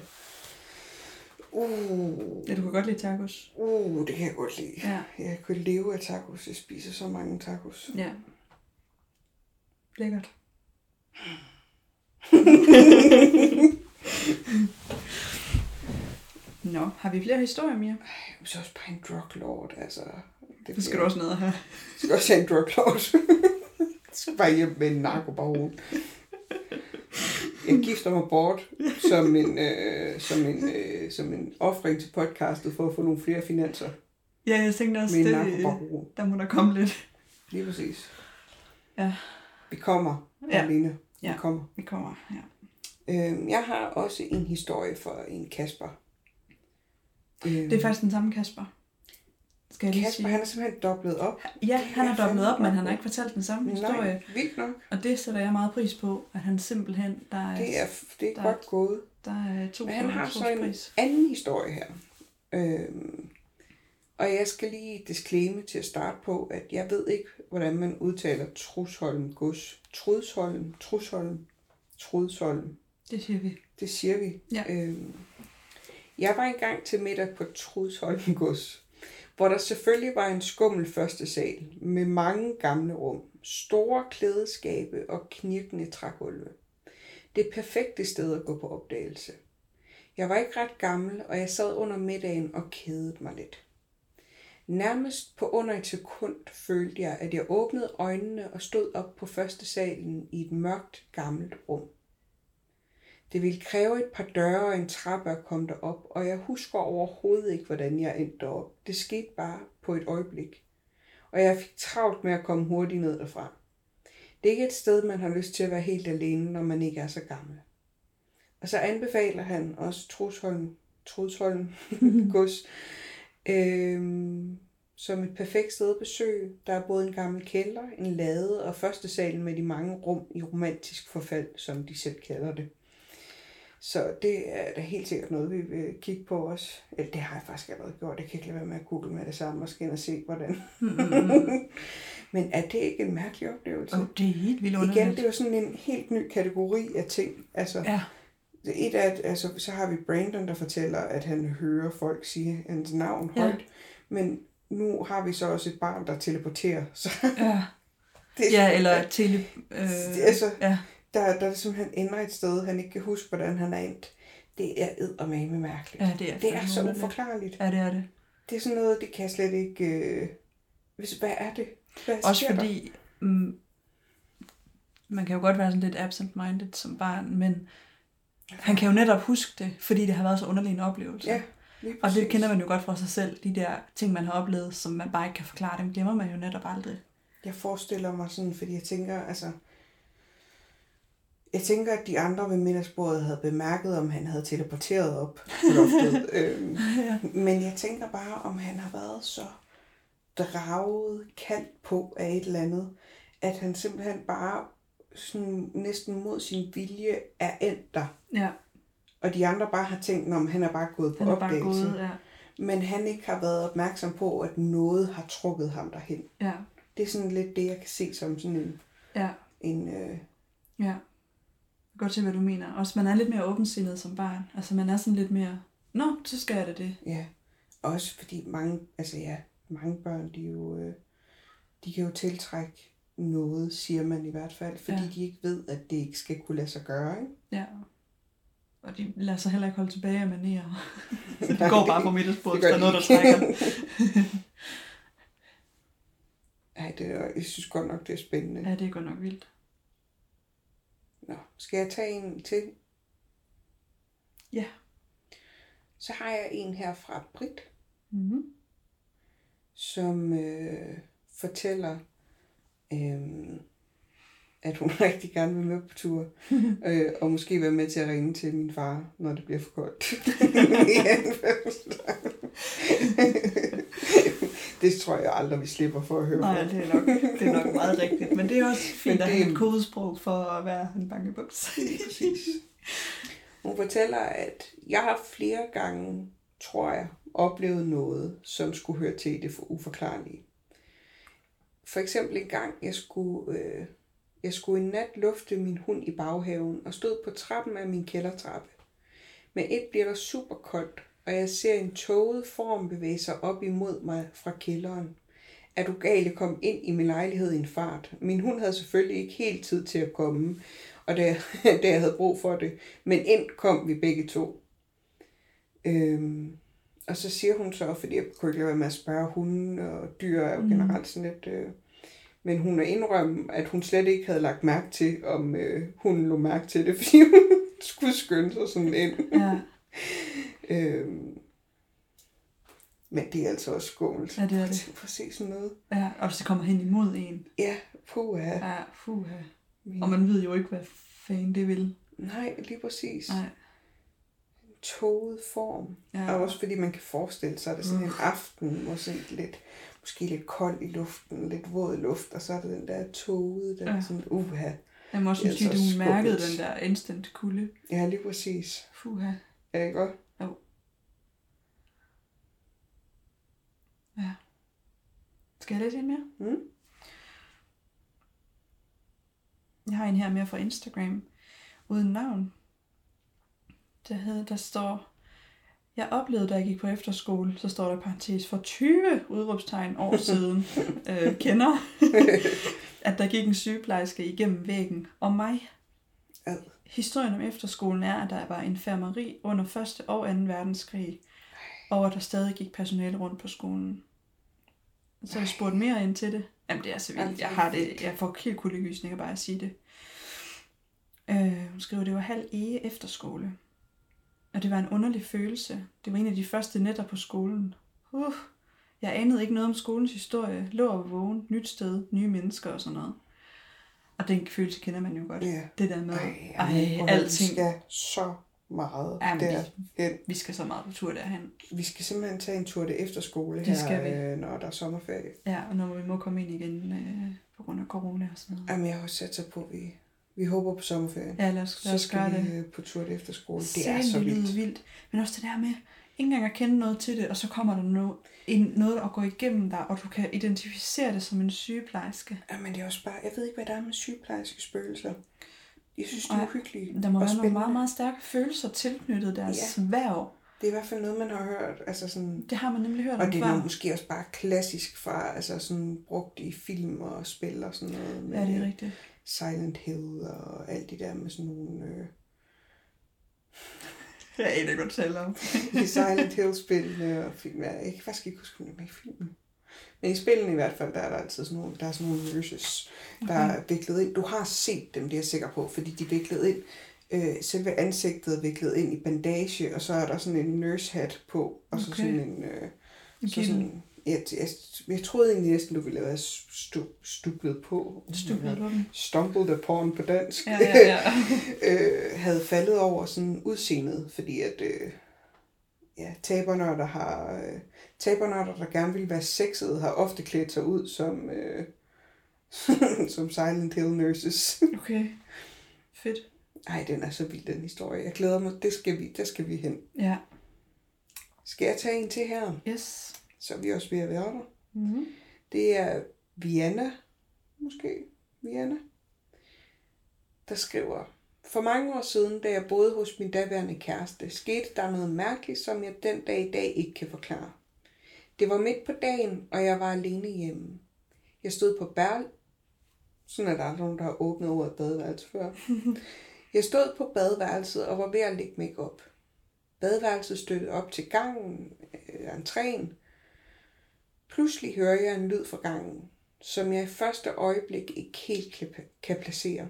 Uh, Ja, du kan godt lide tacos. uh, det kan jeg godt lide. Ja. Jeg kunne leve af tacos. Jeg spiser så mange tacos. Ja. Lækkert. *laughs* Nå, har vi flere historier mere? Jeg er så også bare en drug lord, altså. Det Det skal du også ned have. Jeg *laughs* skal også have en drug lord. *laughs* skal bare hjem med en narkobaron. Jeg gifter mig bort som en, øh, som en, øh, som en offring til podcastet for at få nogle flere finanser Ja, jeg tænkte også, med det, der må der komme lidt. Lige præcis. Ja. Vi kommer, Ja. Marlene. Vi Ja. kommer. Vi kommer, ja. Øhm, jeg har også en historie for en Kasper. Øhm, Det er faktisk den samme Kasper. Skal jeg lige Kasper, sige. han er simpelthen dobblet op. Ja, han har er dobblet op, men han har ikke fortalt den samme historie. Nej, vildt nok. Og det sætter jeg meget pris på, at han simpelthen, der er, Det er, det er der- godt gået. der er to Men han har så en pris. anden historie her. Øhm, og jeg skal lige disclaimer til at starte på, at jeg ved ikke, hvordan man udtaler Trusholm gods. Trudsholm, Trusholm, Trudsholm. Det siger vi. Det siger vi. Ja. Øhm, jeg var engang til middag på Trudsholm gods, hvor der selvfølgelig var en skummel første sal med mange gamle rum, store klædeskabe og knirkende trægulve. Det perfekte sted at gå på opdagelse. Jeg var ikke ret gammel, og jeg sad under middagen og kedede mig lidt. Nærmest på under et sekund følte jeg, at jeg åbnede øjnene og stod op på første salen i et mørkt, gammelt rum. Det ville kræve et par døre og en trappe at komme derop, og jeg husker overhovedet ikke, hvordan jeg endte derop. Det skete bare på et øjeblik. Og jeg fik travlt med at komme hurtigt ned derfra. Det er ikke et sted, man har lyst til at være helt alene, når man ikke er så gammel. Og så anbefaler han også Trusholm, Trusholm *laughs* gods, øhm, som et perfekt sted at besøge. Der er både en gammel kælder, en lade og første salen med de mange rum i romantisk forfald, som de selv kalder det. Så det er da helt sikkert noget, vi vil kigge på også. Eller det har jeg faktisk allerede gjort. Jeg kan ikke lade være med at google med det samme og skal ind og se, hvordan. *laughs* Men er det ikke en mærkelig oplevelse? Oh, det er helt vildt Igen, underligt. det er jo sådan en helt ny kategori af ting. Altså, Ja, et af, altså, så har vi Brandon, der fortæller, at han hører folk sige hans navn Ja. højt. Men nu har vi så også et barn, der teleporterer. Så ja. *laughs* det, ja eller tele... Øh, Altså, ja. Der, der er simpelthen ender et sted, han ikke kan huske, hvordan han er endt. Det er eddermame mærkeligt. ja, det er, det er så uforklarligt. Ja, det er det. Det er sådan noget, det kan jeg slet ikke... Øh... Hvis, hvad er det? Hvad Også der? fordi, mm, man kan jo godt være sådan lidt absent-minded som barn, men han kan jo netop huske det, fordi det har været så underlig en oplevelse. Ja, Og det kender man jo godt fra sig selv, de der ting, man har oplevet, som man bare ikke kan forklare, dem glemmer man jo netop aldrig. Jeg forestiller mig sådan, fordi jeg tænker, altså... Jeg tænker, at de andre ved middagsbordet havde bemærket, om han havde teleporteret op *laughs* på loftet. øhm, ja. men jeg tænker bare, om han har været så draget, kaldt på af et eller andet, at han simpelthen bare sådan næsten mod sin vilje er endt der. ja. Og de andre bare har tænkt, om han er bare gået på opdagelse. gået, ja. Men han ikke har været opmærksom på, at noget har trukket ham derhen. Ja, Det er sådan lidt det, jeg kan se som sådan en... ja, en øh, ja. Godt se, hvad du mener. Også man er lidt mere åbensindet som barn. Altså man er sådan lidt mere, nå, så skal jeg da det. ja, også fordi mange, altså ja, mange børn, de jo, øh, de kan jo tiltrække noget, siger man i hvert fald, fordi Ja. de ikke ved, at det ikke skal kunne lade sig gøre, ikke? Ja. Og de lader sig heller ikke holde tilbage af manerer. *laughs* de Nej, går bare på middagsbordet, det hvis der er noget, de der trækker. *laughs* Ej, det er, jeg synes godt nok, det er spændende. ja, det er godt nok vildt. Nå, skal jeg tage en til? Ja. Så har jeg en her fra Brit, Mm-hmm. som øh, fortæller, øh, at hun *laughs* rigtig gerne vil med på tur, *laughs* øh, og måske være med til at ringe til min far, når det bliver for koldt. *laughs* Det tror jeg aldrig, vi slipper for at høre Nej, det er, nok, det er nok meget rigtigt. Men det er også *laughs* fint Men at have et kodesprog for at være en bangebuks. Lige præcis. Hun fortæller, at jeg har flere gange, tror jeg, oplevet noget, som skulle høre til i det for uforklarlige. For eksempel en gang, jeg skulle, øh, jeg skulle en nat lufte min hund i baghaven og stod på trappen af min kældertrappe. Med et bliver der super koldt, og jeg ser en toget form bevæge sig op imod mig fra kælderen. Er du gal, jeg kom ind i min lejlighed i en fart. Min hund havde selvfølgelig ikke helt tid til at komme, og da, *laughs* da jeg havde brug for det. Men ind kom vi begge to. Øhm, og så siger hun så, fordi jeg kunne ikke lade være med at spørge, hunden og dyr er jo Mm. generelt sådan lidt... Øh, men hun er indrømme, at hun slet ikke havde lagt mærke til, om øh, hun lå mærke til det, *laughs* fordi hun skulle skynde sig sådan ind. Ja, *laughs* Øhm, men det er altså også skummelt. Ja, det er det. På at se sådan noget. ja. Og hvis det kommer hen imod en. Ja, puha. Ja. Min... Og man ved jo ikke, hvad fanden det vil. Nej, lige præcis. Nej. Toget form. Ja. Og også fordi man kan forestille sig, at det er sådan en Uff. aften, sådan lidt, måske lidt kold i luften, lidt våd luft, og så er der den der toget, der Ja. ja. sådan, uha. Jeg må også Det er sige, at du mærkede den der instant kulde. Ja, lige præcis. Fuha. Er det ikke godt? Ja. Skal jeg læse en mere? Mm? Jeg har en her mere fra Instagram, uden navn. Der, hedder, der står, jeg oplevede, da jeg gik på efterskole, så står der parentes for 20 udråbstegn år siden, *laughs* øh, kender, *laughs* at der gik en sygeplejerske igennem væggen og mig. Ad. Historien om efterskolen er, at der var infirmeri under 1. og 2. verdenskrig, og at der stadig gik personale rundt på skolen. Så jeg spurgt mere ind til det. Jamen, det er så Ej, vildt. Jeg har det, jeg får helt kuldegysninger bare at sige det. Øh, hun skriver, det var halv ege efterskole. Og det var en underlig følelse. Det var en af de første nætter på skolen. Uh, jeg anede ikke noget om skolens historie. Lå og vågen, nyt sted, nye mennesker og sådan noget. Og den følelse kender man jo godt. Ja. Det der med, Ej, ej, hvor alting. Skal så meget Jamen, derhen. Vi skal så meget på tur derhen. Vi skal simpelthen tage en tur til efterskole Det her, skal vi. øh, når der er sommerferie. Ja, og når vi må komme ind igen øh, på grund af corona og sådan noget. Jamen, jeg har også sat sig på, at vi, vi håber på sommerferien. Ja, lad os, lad så os gøre skal det. vi øh, på tur til efterskole. Det Sagen, er så det vildt. vildt. Men også det der med, ikke engang at kende noget til det, og så kommer der noget, en, noget at gå igennem dig, og du kan identificere det som en sygeplejerske. Jamen, det er også bare... Jeg ved ikke, hvad der er med sygeplejerske spøgelser. Jeg synes, det er Ej, uhyggeligt Der må være nogle meget, meget stærke følelser tilknyttet deres ja. værv. Det er i hvert fald noget, man har hørt. Altså sådan, Det har man nemlig hørt og det er noget, måske også bare klassisk fra, altså sådan brugt i film og spil og sådan noget. Med Ja, det er rigtigt. Silent Hill og alt det der med sådan nogle... Øh, *laughs* Jeg aner du taler om. *laughs* i Silent Hill-spillene og film. Jeg kan faktisk ikke huske, om det med i filmen. Men i spillene i hvert fald, der er der altid sådan nogle, der er sådan nogle nurses, der er viklet ind. Du har set dem, det er jeg sikker på, fordi de er viklet ind. Øh, selve ansigtet er viklet ind i bandage, og så er der sådan en nurse hat på, og så Okay. sådan en... Øh, En så sådan, jeg, jeg, jeg troede egentlig næsten, du ville have stu, stublet på. Stuplet på. Stumbled upon på dansk. Ja, ja, ja. *laughs* øh, havde faldet over sådan udseendet, fordi at øh, ja, tabernørder har øh, tabernørder, der gerne vil være sexede, har ofte klædt sig ud som øh, *laughs* som Silent Hill nurses. Okay. Fedt. Ej, den er så vild, den historie. Jeg glæder mig. Det skal vi, der skal vi hen. Ja. Skal jeg tage en til her? Yes. Så er vi også ved at være der. Mm-hmm. Det er Vienna, måske. Vienna. Der skriver, for mange år siden, da jeg boede hos min daværende kæreste, skete der noget mærkeligt, som jeg den dag i dag ikke kan forklare. Det var midt på dagen, og jeg var alene hjemme. Jeg stod på bær... Sådan er der aldrig nogen, der har åbnet ordet badeværelse før. *laughs* Jeg stod på badeværelset og var ved at lægge mig op. Badeværelset støttede op til gangen, øh, entréen. Pludselig hører jeg en lyd fra gangen, som jeg i første øjeblik ikke helt kan, placere.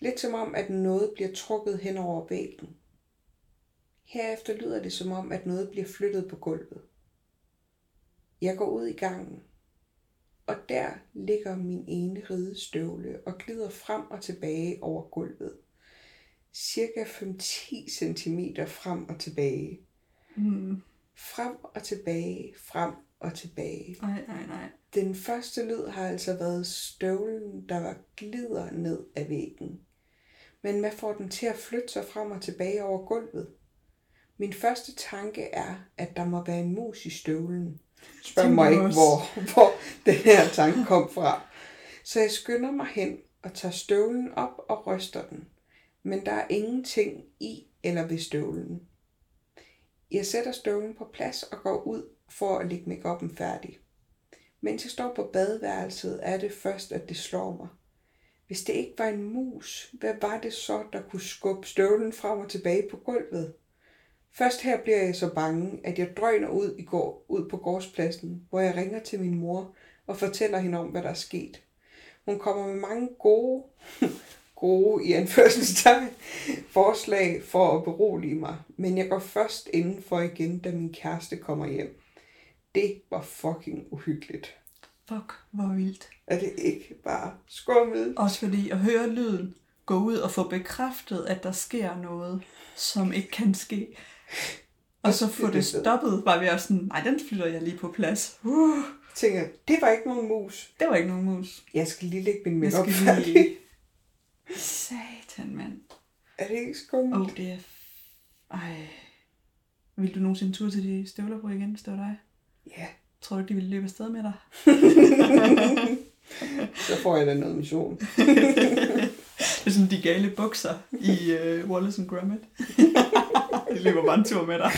Lidt som om, at noget bliver trukket hen over væggen. Herefter lyder det som om, at noget bliver flyttet på gulvet. Jeg går ud i gangen, og der ligger min ene ridestøvle og glider frem og tilbage over gulvet. Cirka 5-10 cm frem og tilbage. Mm. Frem og tilbage, frem og tilbage. Nej, nej, nej. Den første lyd har altså været støvlen, der var glider ned ad væggen. Men hvad får den til at flytte sig frem og tilbage over gulvet? Min første tanke er, at der må være en mus i støvlen. Spørg mig ikke, hvor, *laughs* hvor den her tanke kom fra. Så jeg skynder mig hen og tager støvlen op og ryster den. Men der er ingenting i eller ved støvlen. Jeg sætter støvlen på plads og går ud for at lægge makeupen færdig. Mens jeg står på badeværelset, er det først, at det slår mig. Hvis det ikke var en mus, hvad var det så, der kunne skubbe støvlen frem og tilbage på gulvet? Først her bliver jeg så bange, at jeg drøner ud, i går, ud på gårdspladsen, hvor jeg ringer til min mor og fortæller hende om, hvad der er sket. Hun kommer med mange gode, *laughs* gode i anførselstegn, forslag for at berolige mig, men jeg går først indenfor igen, da min kæreste kommer hjem. Det var fucking uhyggeligt. Fuck, hvor vildt. Er det ikke bare skummelt? Også fordi at høre lyden, gå ud og få bekræftet, at der sker noget, som ikke kan ske. Og så få det stoppet, var vi også sådan, nej, den flytter jeg lige på plads. Uh, tænker, det var ikke nogen mus. det var ikke nogen mus. Jeg skal lige lægge min skal færdig. lige... Satan, mand. Er det ikke skummelt? Åh, oh, det er... Ej. Vil du nogensinde tur til de støvler på igen, hvis det var dig? Ja, Tror du ikke, de ville løbe afsted med dig? *laughs* så får jeg da noget mission. *laughs* Det er sådan de gale bukser i uh, Wallace and Gromit. *laughs* *laughs* de løber bare en tur med dig.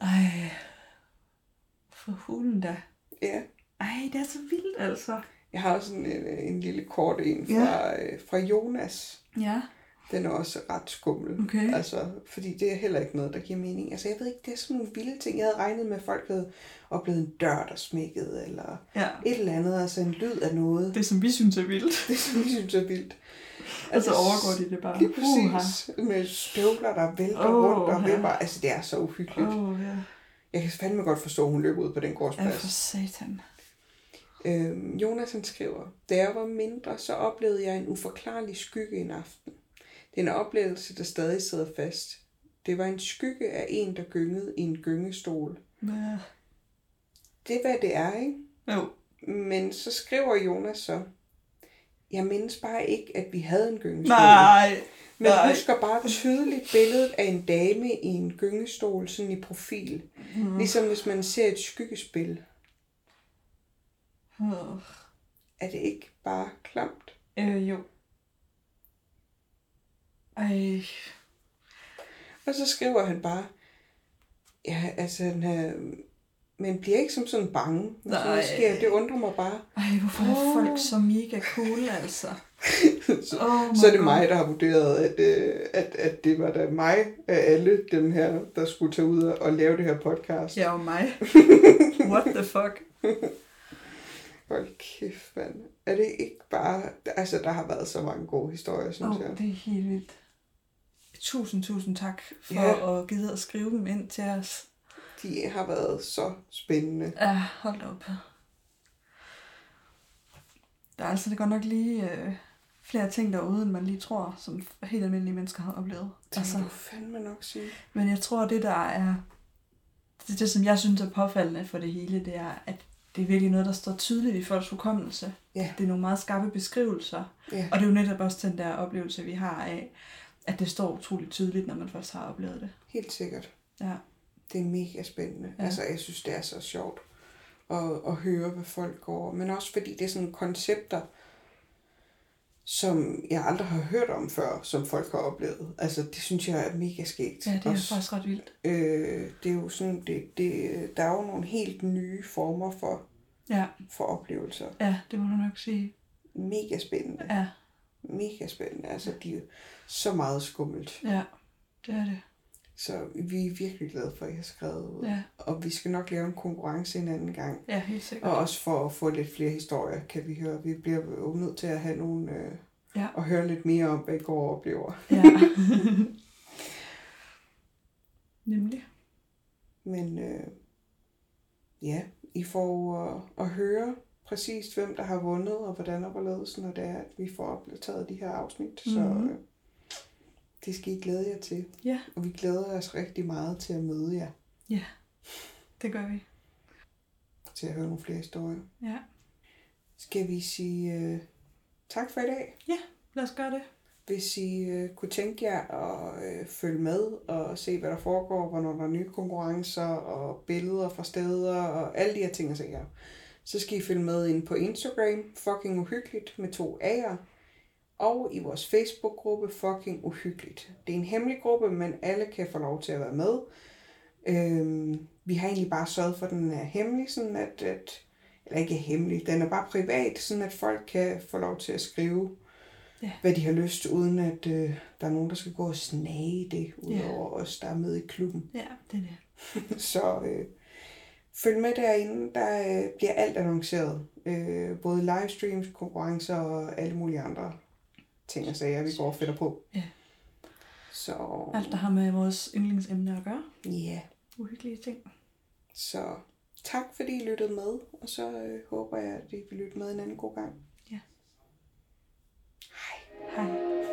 Ej. For hulen da. Ja. Ej, det er så vildt altså. Jeg har også en, en, en lille kort en fra, ja. fra Jonas. Ja, Den er også ret skummel. Okay. Altså, fordi det er heller ikke noget, der giver mening. Altså, jeg ved ikke, det er sådan nogle vilde ting. Jeg havde regnet med, at folk havde oplevet en dør, der smækkede, eller ja. et eller andet, altså en lyd af noget. Det som vi synes er vildt. Det, som jeg synes er vildt. Og så overgår de det bare. Lige præcis. Med støvler, der vælter Åh, rundt og ja. vipper. Altså, det er så uhyggeligt. Oh, ja. Jeg kan fandme godt forstå, at hun løb ud på den Ja, gårdsplads. for satan. Øhm, Jonas han skriver, da jeg var mindre, så oplevede jeg en uforklarlig skygge en aften. Det er en oplevelse, der stadig sidder fast. Det var en skygge af en, der gyngede i en gyngestol. Ja. Det er, hvad det er, ikke? Jo. Men så skriver Jonas så, jeg mindes bare ikke, at vi havde en gyngestol. Nej. Men nej. husker bare tydeligt billedet af en dame i en gyngestol, sådan i profil. Mm. Ligesom hvis man ser et skyggespil. Oh. Er det ikke bare klamt? Øh, jo. Ej. Og så skriver han bare, ja, altså, han, øh, men bliver ikke som sådan bange, når sådan noget Nej. sker. Det undrer mig bare. Ej, hvorfor er folk så mega cool, altså? *laughs* så, Oh så er det mig, der har vurderet, at, øh, at, at det var da mig af alle dem her, der skulle tage ud og, lave det her podcast. Ja, og mig. *laughs* What the fuck? Hold kæft, mand. Er det ikke bare... Altså, der har været så mange gode historier, synes Åh, jeg. oh, det er helt vildt. Tusind, tusind tak for Ja. at gide at skrive dem ind til os. De har været så spændende. Ja, hold op. Der er altså det godt nok lige øh, flere ting derude, end man lige tror, som helt almindelige mennesker har oplevet. Det Altså, du fandme nok sige. men jeg tror, det der er... Det, det, som jeg synes er påfaldende for det hele, det er, at det er virkelig noget, der står tydeligt i folks hukommelse. Ja. Det er nogle meget skarpe beskrivelser. Ja. Og det er jo netop også den der oplevelse, vi har af, at det står utroligt tydeligt, når man først har oplevet det. Helt sikkert. Ja. Det er mega spændende. Ja. Altså, jeg synes, det er så sjovt at, at høre, hvad folk går. Men også fordi det er sådan koncepter, som jeg aldrig har hørt om før, som folk har oplevet. Altså, det synes jeg er mega skægt. Ja, det er Også, faktisk ret vildt. øh, det er jo sådan, det, det, der er jo nogle helt nye former for, Ja, for oplevelser. ja, det må du nok sige. Mega spændende. Ja, Mega spændende. Altså, de er så meget skummelt. ja, det er det. Så vi er virkelig glade for, at I har skrevet ud. Ja, Og vi skal nok lave en konkurrence en anden gang. ja helt sikkert. Og også for at få lidt flere historier, kan vi høre. Vi bliver jo nødt til at have nogle... Øh, Ja. Og høre lidt mere om, hvad I går og oplever. Ja. *laughs* Nemlig. Men øh, ja, I får øh, at høre præcis, hvem der har vundet, og hvordan og hvorledes, når det er, at vi får optaget de her afsnit. Så Mhm. øh, det skal I glæde jer til. Ja, Og vi glæder os rigtig meget til at møde jer, det gør vi. til at høre nogle flere historier. Ja. Skal vi sige øh, tak for i dag. Lad os gøre det. Hvis I øh, kunne tænke jer at øh, følge med og se, hvad der foregår, hvornår der er nye konkurrencer og billeder fra steder og alle de her ting og sager, så skal I følge med ind på Instagram, fucking uhyggeligt med to A'er, og i vores Facebook-gruppe, fucking uhyggeligt. Det er en hemmelig gruppe, men alle kan få lov til at være med. Øhm, vi har egentlig bare sørget for, at den er hemmelig, sådan at, at eller ikke hemmelig, den er bare privat, sådan at folk kan få lov til at skrive, Ja. hvad de har lyst, uden at øh, der er nogen, der skal gå og snage det, udover os, der er med i klubben. Ja, det er det. *laughs* Så øh, følg med derinde, der øh, bliver alt annonceret. Øh, både livestreams, konkurrencer og alle mulige andre ting og sager, vi går og fætter på. Ja. Så... Alt, der har med vores yndlingsemne at gøre. Ja. Uhyggelige ting. Så tak, fordi I lyttede med, og så øh, håber jeg, at I vil lytte med en anden god gang. Ja. Hej. Hej.